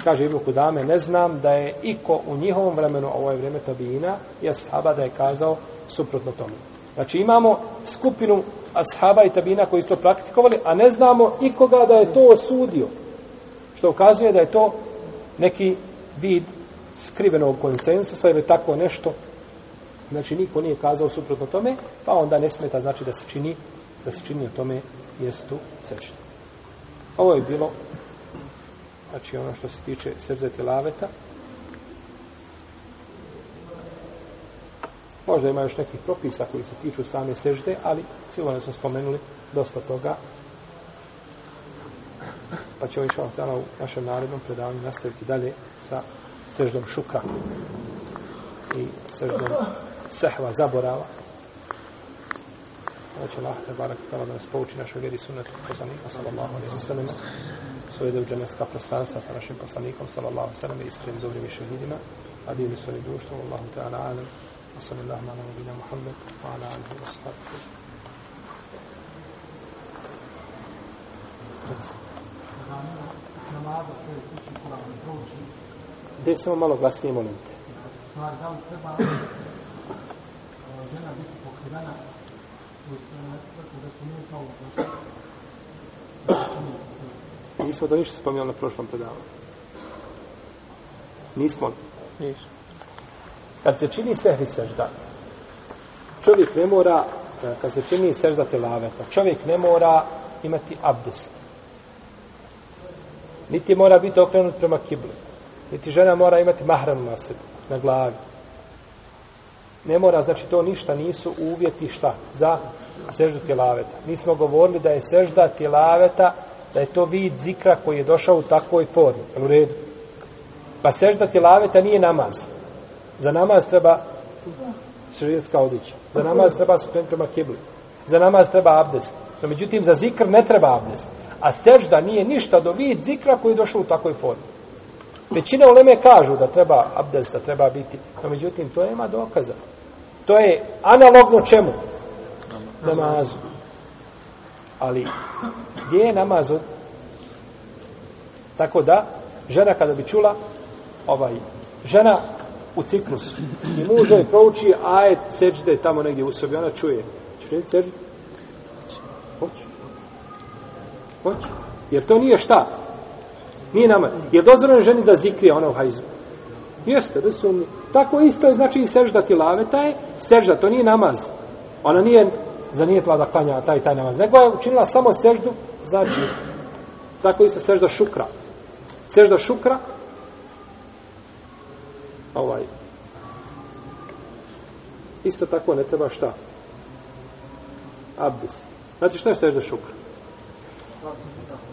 Kaže Ibn Kudame ne znam da je iko u njihovom vremenu ovo je vreme tabina je sahaba da je kazao suprotno tomu znači imamo skupinu ashaba i tabina koji su to praktikovali a ne znamo ikoga da je to osudio. Što ukazuje da je to neki vid skrivenog konsensusa ili tako nešto. Znači niko nije kazao suprotno tome pa onda ne smeta znači da se čini da se čini o tome mjestu sečne ovo je bilo znači ono što se tiče srde tilaveta. Možda ima još nekih propisa koji se tiču same sežde ali sigurno smo spomenuli dosta toga. Pa ćemo išao u našem narednom predavanju nastaviti dalje sa seždom šuka i seždom sehva zaborava. Da će Allah te barak tala da nas pouči našoj vjeri sunnetu poslanika sallallahu alaihi wa sallam svoje da uđeneska prostranstva sa našim poslanikom sallallahu alaihi wa sallam i iskrenim dobrim i šehidima a divni su oni društvo Allahu ta'ala alam ala nabina Muhammed wa ala alihi wa sahbihi Gdje samo malo glasnije, molim te. Da li treba žena biti pokrivena Nismo to ništa spomenuli na prošlom predavanju. Nismo. Nismo. Kad se čini sehvi sežda, čovjek ne mora, e, kad se čini sežda telaveta, čovjek ne mora imati abdest. Niti mora biti okrenut prema kibli. Niti žena mora imati mahram na sebi, na glavi ne mora, znači to ništa nisu uvjeti šta za seždu tjelaveta. Mi smo govorili da je sežda tjelaveta, da je to vid zikra koji je došao u takvoj formi. Jel u redu? Pa sežda tjelaveta nije namaz. Za namaz treba širijetska odjeća. Za namaz treba se prema kibli. Za namaz treba abdest. No, međutim, za zikr ne treba abdest. A sežda nije ništa do vid zikra koji je došao u takvoj formi. Većina uleme kažu da treba abdest, da treba biti. No, međutim, to nema dokaza. To je analogno čemu? Namazu. Ali, gdje je namaz od? Tako da, žena kada bi čula, ovaj, žena u ciklusu i muž joj prouči ajet seđde tamo negdje u sobi, ona čuje. Češ reći seđde? Hoće. Hoće. Jer to nije šta? Nije namaz. Je dozvoljeno ženi da zikrije ona u hajzu? Jeste, da su Tako isto je, znači, i sežda tilaveta je, sežda, to nije namaz. Ona nije zanijetila da klanja taj taj namaz. Nego je učinila samo seždu, znači, tako isto sežda šukra. Sežda šukra, ovaj, isto tako ne treba šta? Abdest. znači šta je sežda šukra?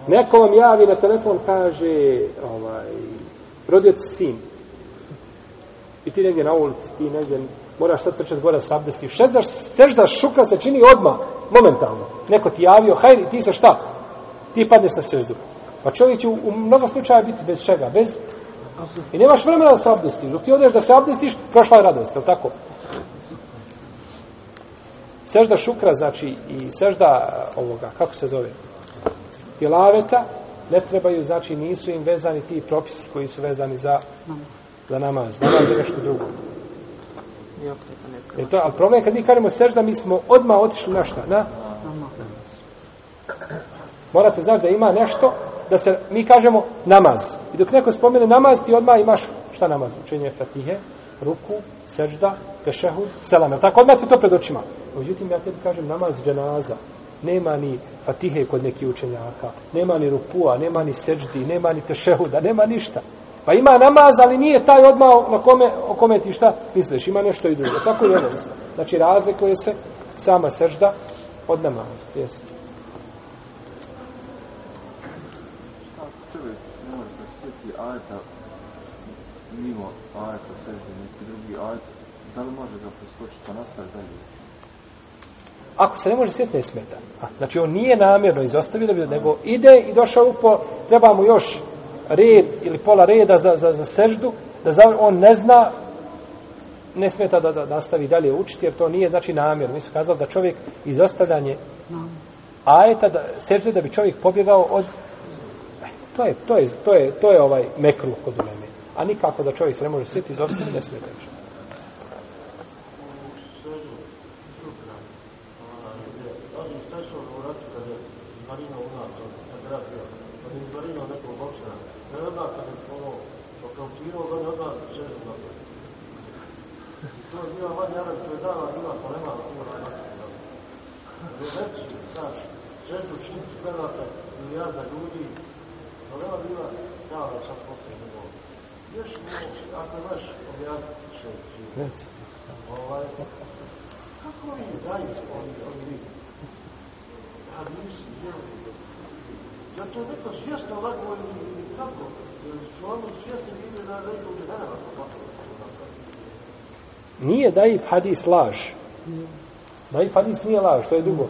Neko vam javi na telefon, kaže, ovaj, rodio ti sin. I ti negdje na ulici, ti negdje, moraš sad trčati gore sa abdesti. Sežda, sežda šukra se čini odmah, momentalno. Neko ti javio, hajde, ti se šta? Ti padneš na seždu. Pa čovjek će u, u mnogo slučaja biti bez čega? Bez I nemaš vremena da se abdestiš. Dok ti odeš da se abdestiš, prošla je radost, je li tako? Sežda šukra, znači, i sežda ovoga, kako se zove? Tilaveta, ne trebaju, znači, nisu im vezani ti propisi koji su vezani za, za namaz. Namaz je nešto drugo. Je to, ali problem je kad mi kažemo sežda, mi smo odmah otišli na šta? Na? Morate znaći da ima nešto da se, mi kažemo namaz. I dok neko spomene namaz, ti odmah imaš šta namaz? Učenje fatihe, ruku, sežda, tešehud, selam. Je tako? Odmah ti to pred očima. Međutim, ja tebi kažem namaz dženaza. Nema ni fatihe kod nekih učenjaka. Nema ni rukua, nema ni seždi, nema ni tešehuda, nema ništa. Pa ima namaz, ali nije taj odmah na kome, o kome ti šta misliš. Ima nešto i drugo. Tako je ovo. Znači, razlikuje se sama sežda od namaza. Jesi. Ajeta mimo ajeta sežde neki drugi ajet, da li može ga preskočiti pa nastavi dalje? Ako se ne može sjetiti, ne smeta. A, znači, on nije namjerno izostavio, da bi, nego ide i došao upo, treba mu još red ili pola reda za, za, za seždu, da za, on ne zna, ne smeta da, da nastavi dalje učiti, jer to nije, znači, namjerno. Mi su kazali da čovjek izostavljanje ajeta, da, sežde, da bi čovjek pobjegao od To je, to je, to je, to je ovaj mekruh kod uleme. A nikako da čovjek se ne može sjeti iz ne smije teći. To je bila znaš, često činiti gledate milijarda ljudi, To nema bila dava sad postoje nego. Još ako imaš objasniti še, Reci. Ovaj, kako oni daju oni, oni vidi? Ja nisam vjerujem. Ja to neko svjesno lako ili kako? Su ono svjesni bili na reku džehena, Nije daif hadis laž. Hadis nije laž, to je drugo.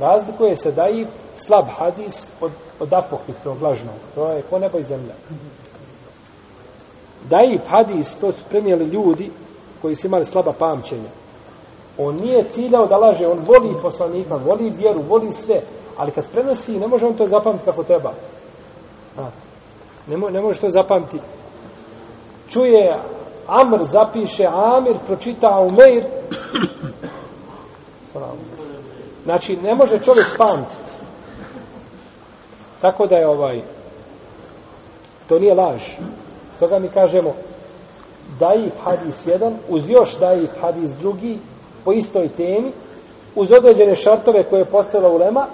Razlikuje se i slab hadis od, od apokrifnog lažnog. To je po nebo i zemlja. Daif hadis, to su prenijeli ljudi koji su imali slaba pamćenja. On nije ciljao da laže, on voli poslanika, voli vjeru, voli sve, ali kad prenosi, ne može on to zapamtiti kako treba. A, ne, mo, ne može to zapamtiti. Čuje Amr, zapiše Amir, pročita Umeir. Salam. Znači, ne može čovjek pamtiti. Tako da je ovaj, to nije laž. Toga mi kažemo, daif hadis jedan, uz još daif hadis drugi, po istoj temi, uz određene šartove koje je postavila ulema,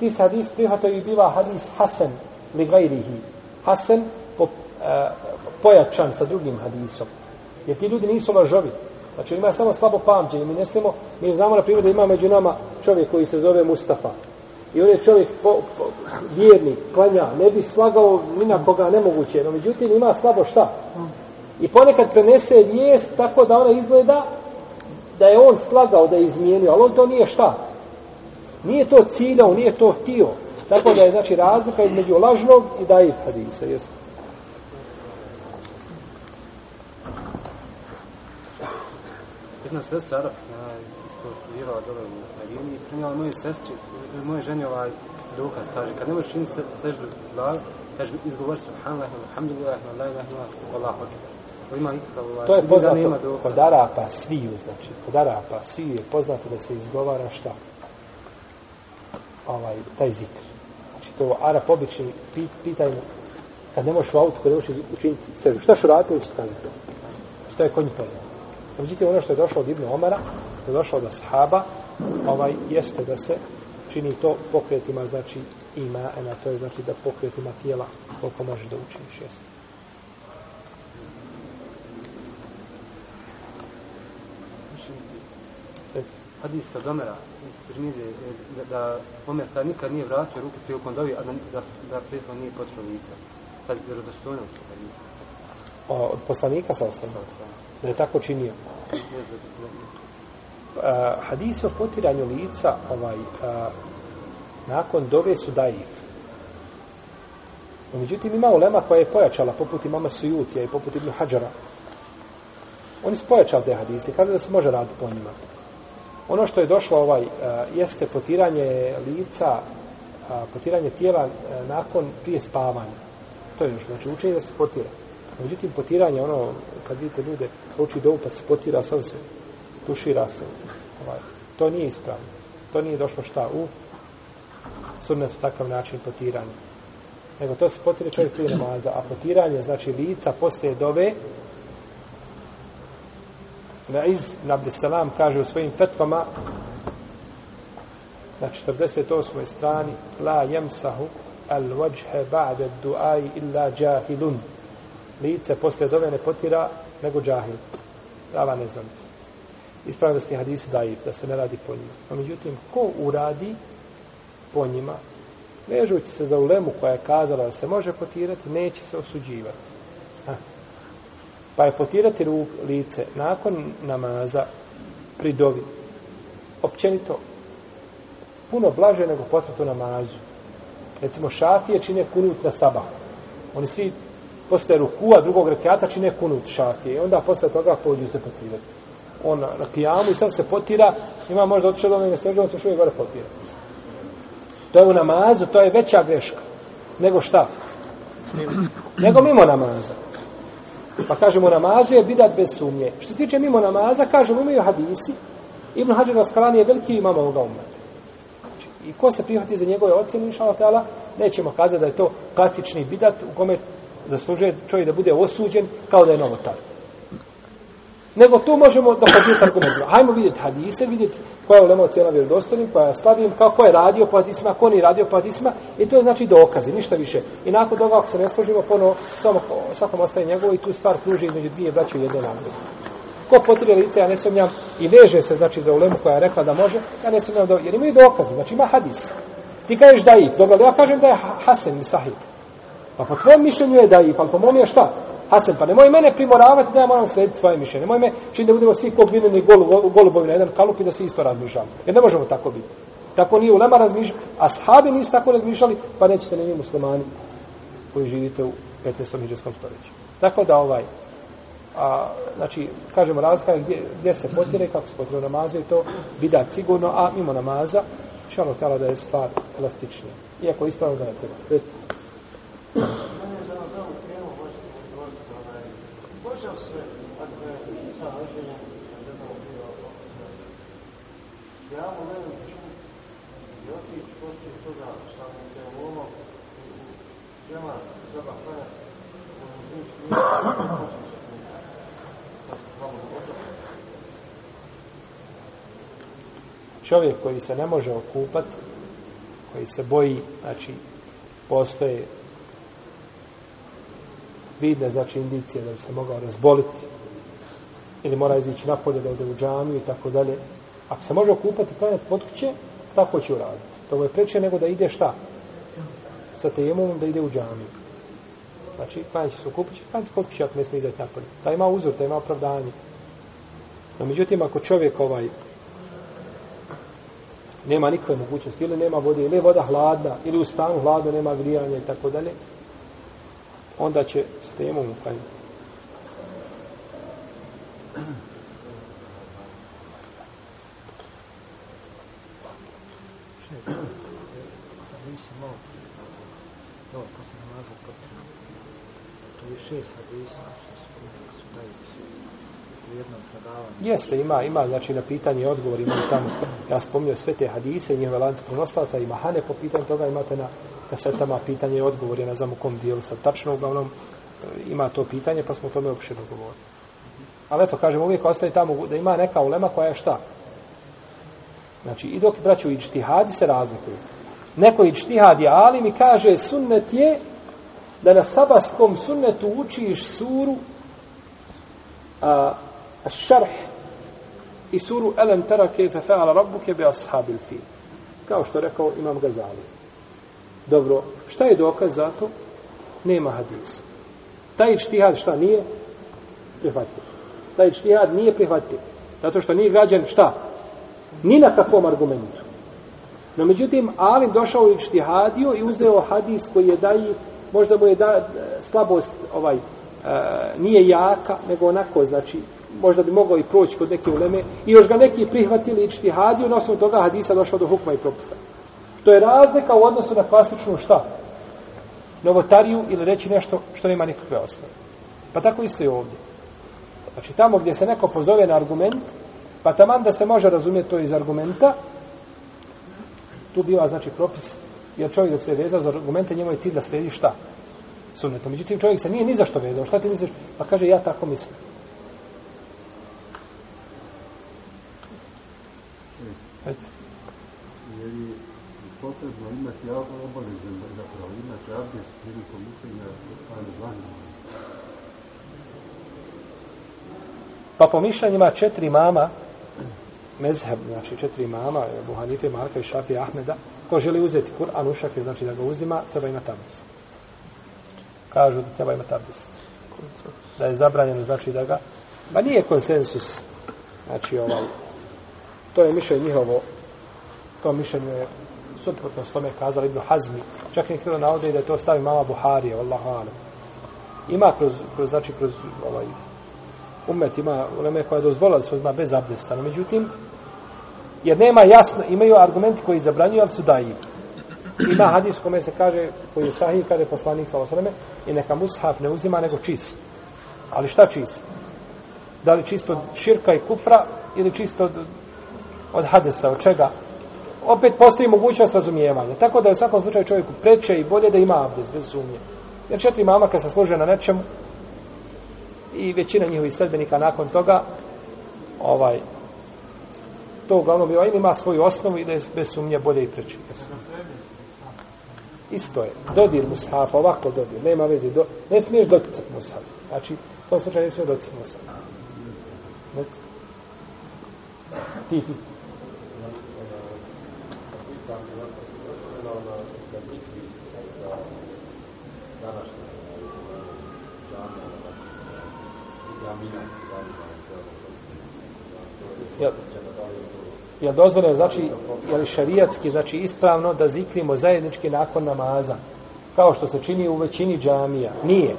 ti se hadis prihvatao i biva hadis Hasan li gajrihi. Hasan po, e, pojačan sa drugim hadisom. Jer ti ljudi nisu lažovi. Znači ima samo slabo pamćenje. Mi ne smemo, mi znamo na primjer da ima među nama čovjek koji se zove Mustafa. i on je čovjek po, po, vjernik, klanja, ne bi slagao ni na koga nemoguće, no međutim ima slabo šta? I ponekad prenese vijest tako da ona izgleda da je on slagao, da je izmijenio, ali on to nije šta? Nije to ciljao, nije to htio. Tako da je znači razlika između lažnog i daif hadisa, jeste. Jedna sestra Arapina isto studirala dole u Medini i primjela moje sestri, moje ženi ovaj dokaz, kaže, kad ne možeš činiti se, seždu glavu, kaže, izgovori subhanallah, alhamdulillah, la ilaha illallah, wallahu akbar. To ima nikakav ovaj, To je poznato kod Arapa sviju, znači, kod Arapa sviju je poznato da se izgovara šta? Ovaj, taj zikr. Znači, to Arap obični pit, pitaju mu, kad ne možeš u auto, kad ne možeš učiniti sežu, šta što raditi, će kazati to. Što je kod njih poznato. Međutim, ono što je došlo od Ibn Omara, što je došlo od Ashaba, ovaj, jeste da se čini to pokretima, znači, ima, ena, to je znači da pokretima tijela koliko možeš da učiniš, jeste. Hadis od Omera iz Tirmize je da, da Omer kad nikad nije vratio ruke prilikom dovi, a da, da, da prethodno nije potrao lice. Sad je vjerodostojno u hadisa. O, od poslanika sa osam, Sad sam da je tako činio. A, hadis hadisi o potiranju lica ovaj, a, nakon dove su daif. No, međutim, ima ulema koja je pojačala, poput imama Sujutija i poput Ibn Hadžara. Oni su pojačali te hadise, kada da se može raditi po njima. Ono što je došlo ovaj, a, jeste potiranje lica, a, potiranje tijela a, nakon prije spavanja. To je još, znači učenje da se potira. Međutim, potiranje, ono, kad vidite ljude, uči dovu pa se potira, sam se tušira se. Ovaj, to nije ispravno. To nije došlo šta u sunnetu takav način potiranja. Nego to se potire čovjek prije namaza, a potiranje, znači lica postaje dove, na iz Nabdesalam kaže u svojim fetvama na 48. strani la jemsahu al wajhe ba'de du'ai illa jahilun lice posle dove ne potira nego džahil. Prava neznanica ispravnosti hadisi daif da se ne radi po njima. No međutim ko uradi po njima vežući se za ulemu koja je kazala da se može potirati neće se osuđivati. Ha. pa je potirati ruk, lice nakon namaza pri dovi općenito puno blaže nego potvrtu namazu. Recimo šafije čine kunut na sabah. Oni svi posle rukua drugog rekiata čine kunut šafije. I onda posle toga pođu se potirati. On na, na kijamu i sam se potira. Ima možda otišao do mene steža on se što je gore potira. To je u namazu to je veća greška nego šta? Nego mimo namaza. Pa kažemo u namazu je bidat bez sumnje. Što se tiče mimo namaza kažemo imaju hadisi. Ibn Hađar Raskalani je veliki imam ovoga umeta. Znači, i ko se prihvati za njegove ocjene, inša Allah, nećemo kazati da je to klasični bidat u kome zaslužuje čovjek da bude osuđen kao da je novotar. Nego tu možemo dokazivati argumentima. Hajmo vidjeti hadise, vidjeti koja je ulema ocjena vjerodostojnim, koja pa je slabijim, kako je radio po hadisima, ko nije radio po hadisima, i to je znači dokazi, ništa više. I nakon toga, ako se ne složimo, ponovo samo svakom ostaje njegovo i tu stvar kruži između dvije braće i jedne nagrade. Ko potire lice, ja ne sumnjam, i veže se, znači, za ulemu koja je rekla da može, ja ne sumnjam, da, jer imaju dokaze, znači ima hadis. Ti kažeš da ih, dobro, ja kažem da je Hasan hasen ili sahih. Pa po tvojom mišljenju je da i, pa po mom je šta? Hasan, pa nemoj mene primoravati da ja moram slediti svoje mišljenje. Nemoj me čini da budemo svi poglineni golu, golubovi na jedan kalup i da svi isto razmišljamo. Jer ne možemo tako biti. Tako nije ulema razmišljali, a sahabi nisu tako razmišljali, pa nećete ni vi muslimani koji živite u 15. hiđarskom stoljeću. Tako da ovaj, a, znači, kažemo razlika je gdje, gdje se potire, kako se potire u namazu i to bidat sigurno, a mimo namaza, šalo tela da je stvar elastičnija. Iako ispravno da ne treba. Reci ja mu ne ću i otići poslije toga sa mojim temomom u džema seba hrana, čovjek koji se ne može okupati, koji se boji, znači, postoje vidne, znači, indicije da bi se mogao razboliti ili mora izići napolje da ode u džamiju i tako dalje. Ako se može okupati klanjati kod kuće, tako će uraditi. To mu je preče nego da ide šta? Sa tejemom da ide u džamiju. Znači, klanjati će se u će klanjati kod kuće ako ne smije izaći napolje. Da ima uzor, da ima opravdanje. No, međutim, ako čovjek ovaj nema nikakve mogućnosti, ili nema vode, ili je voda hladna, ili u stanu hladno, nema grijanja i tako dalje, onda će s temom uklanjati. Hadisi to ko se nalazi počne. To je šest hadisa što su su daju u jednom predavanju. Jeste, ima, ima, znači na pitanje i odgovor imaju tamo. Ja spomnio sve te hadise, njihove lance prenoslaca i mahane po pitanju toga imate na kasetama pitanje i odgovor, ja ne znam u kom dijelu sad tačno, uglavnom e, ima to pitanje, pa smo o tome uopšte dogovorili. Ali eto, kažem, uvijek ostaje tamo da ima neka ulema koja je šta? Znači, i dok braću i čtihadi se razlikuju. Neko i čtihad je alim i kaže sunnet je da na sabaskom sunnetu učiš suru a šarh i suru Elem tera kefe fe'ala rabbuke bi ashabil fil. Kao što je rekao Imam Gazali. Dobro, šta je dokaz za to? Nema hadisa. Taj čtihad šta nije? Prihvatljiv. Taj čtihad nije prihvatljiv. Zato što nije građen šta? Ni na kakvom argumentu. No međutim, Alim došao i čtihadio i uzeo hadis koji je daji, možda mu je da, e, slabost ovaj, e, nije jaka, nego onako, znači, možda bi mogao i proći kod neke uleme, i još ga neki prihvatili i čtihadio, na osnovu toga hadisa došao do hukma i propisa. To je razlika u odnosu na klasičnu šta? Novotariju ili reći nešto što nema nikakve osnove. Pa tako isto i ovdje. Znači tamo gdje se neko pozove na argument, pa taman da se može razumjeti to iz argumenta, tu biva znači propis, jer čovjek dok se je vezao za argumente, njemu je cilj da sledi šta? Sunnetom. Međutim, čovjek se nije ni za što vezao. Šta ti misliš? Pa kaže, ja tako mislim. Reci. jer je potrebno imati obavezan da zapravo imati abdest prilikom učenja Kur'ana zvanima. Pa po mišljenjima četiri mama, mezheb, znači četiri mama, Ebu Hanife, Marka i Šafi Ahmeda, ko želi uzeti Kur'an u šake, znači da ga uzima, treba imati abdest. Kažu da treba imati abdest. Da je zabranjeno, znači da ga... Ma nije konsensus, znači ovaj, to je mišljenje njihovo, to mišljenje je suprotno s tome kazali Ibn Hazmi, čak i htjelo navode da je to stavi mama Buharije, Wallahu alam. Ima kroz, kroz, znači kroz ovaj, umet ima uleme koja je dozvolila da se uzma bez abdesta, no međutim, jer nema jasno, imaju argumenti koji zabranjuju, ali su daji. Ima hadis kome se kaže, koji je sahih, kada je poslanik sa osreme, i neka mushaf ne uzima nego čist. Ali šta čist? Da li čisto od širka i kufra, ili čisto od, hadesa, od čega? Opet postoji mogućnost razumijevanja. Tako da je u svakom slučaju čovjeku preče i bolje da ima abdest, bez sumnje. Jer četiri mama kad se služe na nečemu, i većina njihovih sledbenika nakon toga ovaj to uglavnom bio ima svoju osnovu i da je bez sumnje bolje i preći. Isto je. Dodir mushaf, ovako dodir. Nema veze. Do, ne smiješ doticati mushaf. Znači, u tom slučaju ne smiješ doticati mushaf. Reci. Ti, ti. Jel, jel dozvoljeno, znači, je li šarijatski, znači ispravno da zikrimo zajednički nakon namaza, kao što se čini u većini džamija? Nije.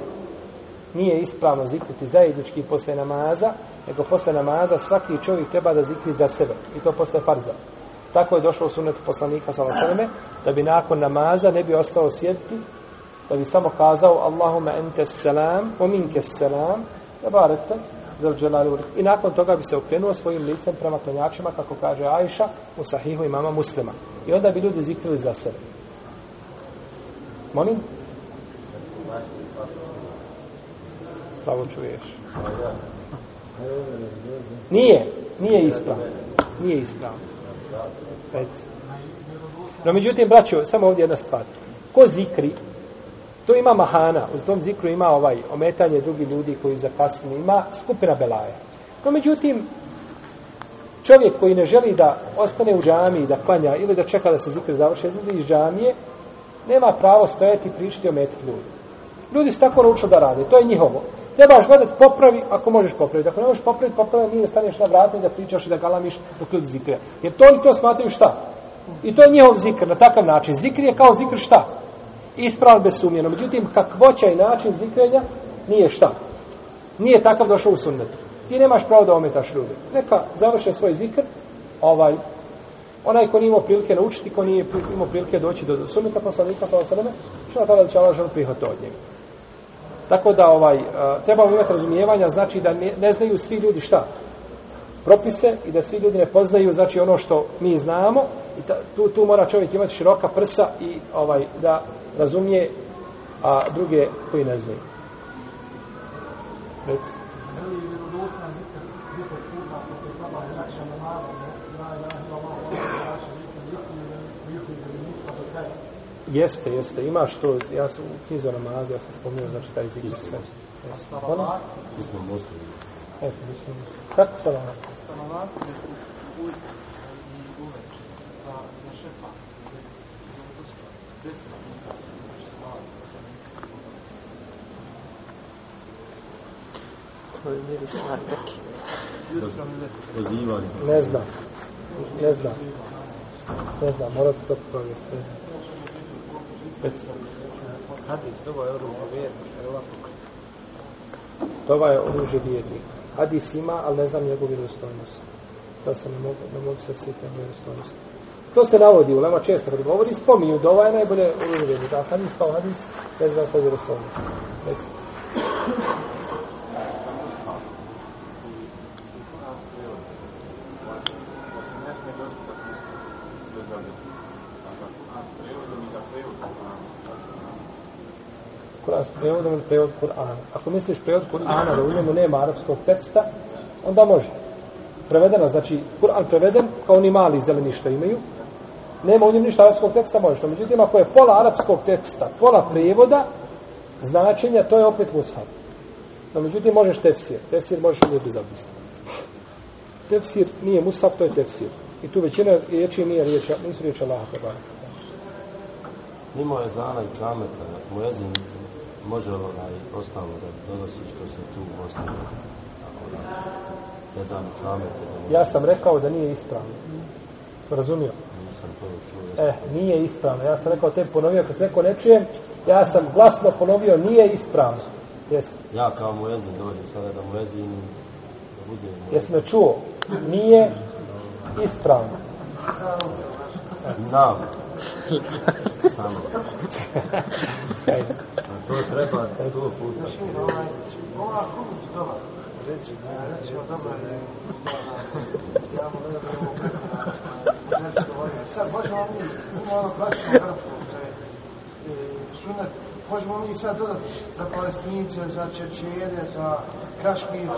Nije ispravno zikriti zajednički posle namaza, nego posle namaza svaki čovjek treba da zikri za sebe. I to posle farza. Tako je došlo u sunetu poslanika sa Vasaleme, da bi nakon namaza ne bi ostao sjediti, da bi samo kazao Allahumma ente selam, o minke selam, da barete, I nakon toga bi se okrenuo svojim licem prema klanjačima, kako kaže Ajša, u sahihu imama muslima. I onda bi ljudi zikrili za sebe. Molim? Slavo čuješ. Nije, nije ispravno. Nije ispravno. Reci. No, međutim, braćo, samo ovdje jedna stvar. Ko zikri, To ima mahana, u tom zikru ima ovaj ometanje drugih ljudi koji zakasni, ima skupina belaja. No, međutim, čovjek koji ne želi da ostane u džamiji, da klanja ili da čeka da se zikr završi, izlazi iz džamije, nema pravo stojati i pričati o ljudi. Ljudi su tako naučili da rade, to je njihovo. Trebaš gledati, popravi, ako možeš popraviti. Ako ne možeš popraviti, popravi, nije da staneš na vrata i da pričaš i da galamiš dok ljudi zikre. Jer to oni to smatraju šta? I to je njihov zikr, na takav način. Zikr je kao zikr šta? Ispravan bez sumnje. Međutim, kakvoća i način zikrenja nije šta? Nije takav došao u sunnetu. Ti nemaš pravo da ometaš ljude. Neka završe svoj zikr, ovaj, onaj ko nije imao prilike naučiti, ko nije imao prilike doći do sunneta poslanika, pa osadame, što tada će Allah ženu prihvati od njega. Tako da ovaj treba trebamo imati razumijevanja, znači da ne, ne znaju svi ljudi šta propise i da svi ljudi ne poznaju znači ono što mi znamo i ta, tu, tu mora čovjek imati široka prsa i ovaj da razumije a druge koji ne znaju. Reci. Jeste, jeste, imaš to, ja sam u knjizu namazu, ja sam spomenuo, znači taj zikr sve. Jeste. Ono? Smo muslimi. Eto, mislim, kako salavat? Salavat je i uveče za, za šefa. Deset minuta. Ne znam. Ne znam. Ne znam, morate to provjeriti. Ne znam. Reci. Hadis, dobro je oružje vjernik, je je oružje vjernika. Hadis ima, ali ne znam njegovu vjerostojnost. Sad se ne mogu, ne mogu se sjetiti na vjerostojnost. To se navodi u Lema često kad govori, spominju da ovaj je najbolje oružje vjernika. A hadis kao hadis, ne znam sa vjerostojnost. Reci. Kur'an s prevodom ili prevod Kur'ana. Ako misliš prevod Kur'ana da u njemu nema arapskog teksta, onda može. Prevedena, znači, Kur'an preveden, kao oni mali zeleni što imaju, nema u njemu ništa arapskog teksta, može što. međutim, ako je pola arapskog teksta, pola prevoda, značenja, to je opet mushaf. No, međutim, možeš tefsir. Tefsir možeš uvijek bez abdesta. Tefsir nije mushaf, to je tefsir. I tu većina riječi nije riječ, nisu riječi Allaha. tebara. Mimo je zana i čameta, muezin može onaj ostalo da donosi što se tu ostalo. Tako da, je zana i čamet, je zana... Ja sam rekao da nije ispravno. Smo razumio? Nisam to čuo. E, nije ispravno. Ja sam rekao te ponovio, kad se neko ne čuje, ja sam glasno ponovio, nije ispravno. Jesi. Ja kao muezin dođem sada da muezin da bude muezin. Jesi me čuo? Nije ispravno. Znam. Ajde. A to treba sto puta. Ovaj, ova humus dobar. Reći, recimo, dobro je, ja mu ne da ovo Sad, možemo mi, ima ono klasično arapsko, E, što sunet, možemo mi sad dodati za palestince, za čečene, za kašmir,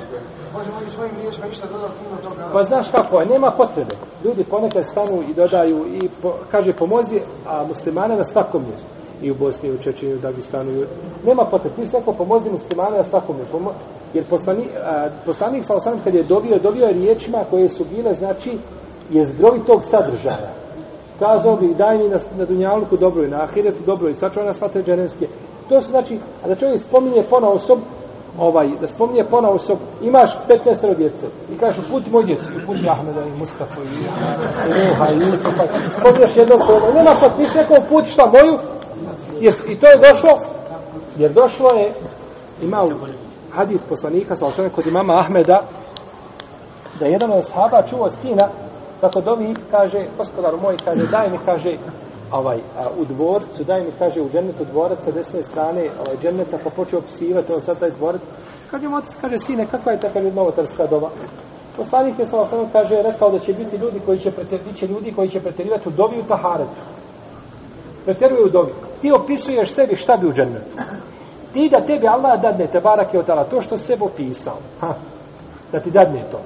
možemo mi svojim riječima išta dodati puno toga. Pa znaš kako je, nema potrebe. Ljudi ponekad stanu i dodaju i po, kaže pomozi, a muslimane na svakom mjestu. I u Bosni, i u Čečenju, u Dagestanu. i u- Nema potrebe. Ti se neko pomozi muslimane na svakom mjestu. Pomo... Jer poslani, a, poslanik sa osam kad je dobio, dobio je riječima koje su bile, znači, je tog sadržaja. Kazao bih daj mi na, na Dunjaluku dobro i na Ahiretu dobro i sačuvaj nas svate dženevske. To su znači, a da čovjek spominje pona osob, ovaj, da spominje pona osob, imaš 15 djece. I kažeš uputi moj djeci, uputi Ahmeda i Mustafa i, Ruha i Jusufa, spominješ jednog koga, nema pa ti si rekao uputi šta moju, jer, i to je došlo, jer došlo je, ima u hadis poslanika, sa osnovne kod imama Ahmeda, da je jedan od sahaba čuo sina Tako dovi kaže gospodaru moj kaže daj mi kaže ovaj a, u dvorcu daj mi kaže u džennetu dvorac sa desne strane ovaj dženneta pa počeo opisivati on sad taj dvorac kaže mu otac kaže sine kakva je ta kaže novotarska doba? Poslanik je sa sam kaže rekao da će biti ljudi koji će preter, će ljudi koji će preterivati u dovi u taharetu. Preteruju u dovi. Ti opisuješ sebi šta bi u džennetu. Ti da tebi Allah dadne te barak je otala, to što sebe opisao. Ha, da ti dadne to.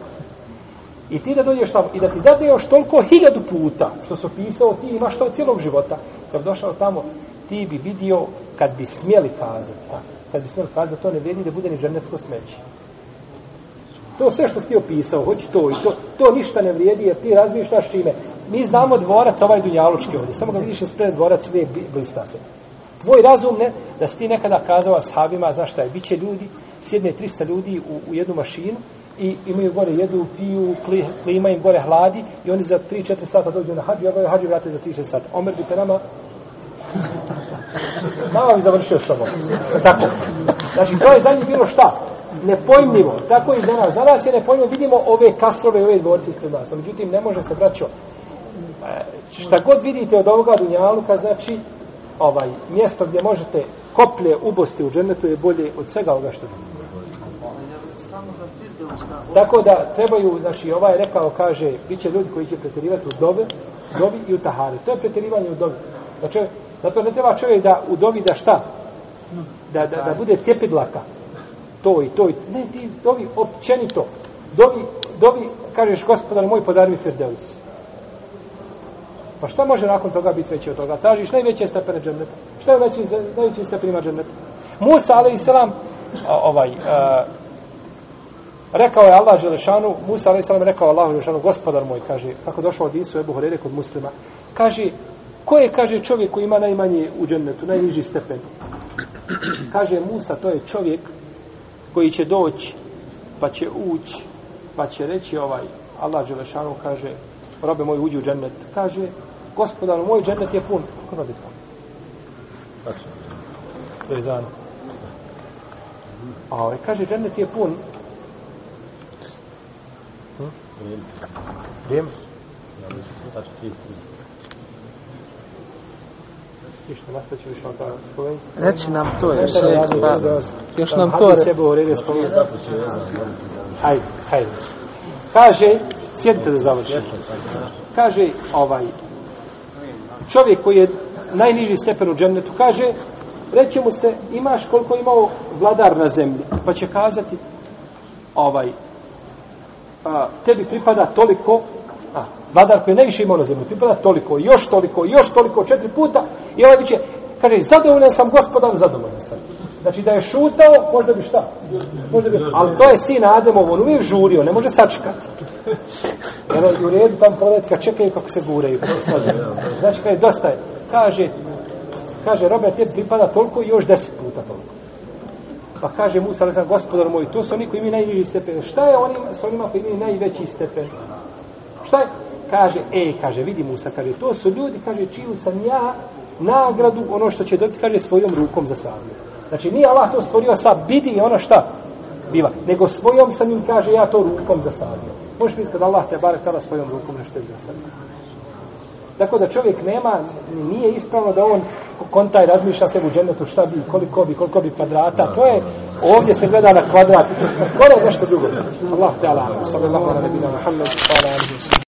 I ti da dođeš tamo i da ti dade još toliko hiljadu puta što su pisao, ti imaš to cijelog života. Kad došao tamo, ti bi vidio kad bi smjeli kazati, a, kad bi smjeli kazati to ne vredi da bude ni džernetsko smeće. To sve što si ti opisao, hoći to i to, to ništa ne vrijedi jer ti razmišljaš čime. Mi znamo dvorac ovaj dunjalučki ovdje, samo ga vidiš ispred dvorac sve blista se. Tvoj razum ne, da si ti nekada kazao ashabima, znaš šta je, bit će ljudi, sjedne 300 ljudi u, u jednu mašinu i imaju gore jedu, piju, kli, klima im gore hladi i oni za 3-4 sata dođu na hađu, a ovaj hađu vrate za 3-4 sata. Omer bi te nama Malo bi završio s ovom. Tako. Znači, to je za njih bilo šta? Nepojmljivo. Tako i za nas. Za nas je nepojmljivo. Vidimo ove kaslove, ove dvorce ispred nas. Međutim, ne može se, braćo, e, šta god vidite od ovoga dunjaluka, znači, ovaj, mjesto gdje možete koplje ubosti u džennetu je bolje od svega ovoga što vidite. Tako da trebaju, znači ovaj rekao, kaže, bit će ljudi koji će pretjerivati u dobi, dobi i u tahari. To je pretjerivanje u dobi. Znači, zato ne treba čovjek da u dobi da šta? Da, da, da bude cjepidlaka. To i to i Ne, ti dobi općenito. Dobi, dobi, kažeš, gospodar moj, podari mi Firdeus. Pa šta može nakon toga biti veće od toga? Tražiš najveće stepene dženneta. Šta je veći, najveći stepenima dženneta? Musa, ali i selam, ovaj, a, Rekao je Allah Želešanu, Musa a.s. rekao Allah Želešanu, gospodar moj, kaže, kako došao od Isu Ebu Horere kod muslima, kaže, ko je, kaže, čovjek koji ima najmanje u džennetu, najniži stepen? Kaže Musa, to je čovjek koji će doći, pa će ući, pa će reći ovaj, Allah Želešanu kaže, robe moj uđi u džennet, kaže, gospodar, moj džennet je pun. Kako radi to? Tačno. To je zan. A ovaj, kaže, džennet je pun, Vrijeme. Vrijeme? Ja mislim, tačno 33. Ništa, nastavit ću više od toga spomenuti. Reći nam to još, pa, da- još nam to sebe u redu spomenuti. Je Hajde, hajde. Kaže, sjedite da završim. Kaže, ovaj, čovjek koji je najniži stepen u džennetu, kaže, reće mu se, imaš koliko je imao vladar na zemlji, pa će kazati, ovaj, a, tebi pripada toliko, a, vladar koji je najviše imao na zemlji, pripada toliko, još toliko, još toliko, četiri puta, i ovaj biće, kaže, zadovoljan sam gospodar, zadovoljan sam. Znači da je šutao, možda bi šta? Možda bi, ali to je sin Ademov, on uvijek žurio, ne može sačekati. Jer u redu tam proletka čekaju kako se guraju, pa kako se. Znači kaže, dosta je. Kaže, kaže, robe, tebi pripada toliko i još deset puta toliko. Pa kaže Musa, ali sam gospodar moj, to su oni koji imaju najniži stepen. Šta je onim, sa onima koji imaju najveći stepen? Šta je? Kaže, e, kaže, vidi Musa, kaže, to su ljudi, kaže, čiju sam ja nagradu, ono što će dobiti, kaže, svojom rukom za sadnju. Znači, nije Allah to stvorio sa bidi i ono šta? Biva. Nego svojom sam im, kaže, ja to rukom zasadio. Možeš misliti da Allah te barek tada svojom rukom nešto je zasadio. Tako da čovjek nema, nije ispravno da on kontaj razmišlja se u džennetu šta bi, koliko bi, koliko bi kvadrata. To je, ovdje se gleda na kvadrat. Gore je nešto drugo. Allah te ala. Sallallahu ala nebina Muhammed. Hvala.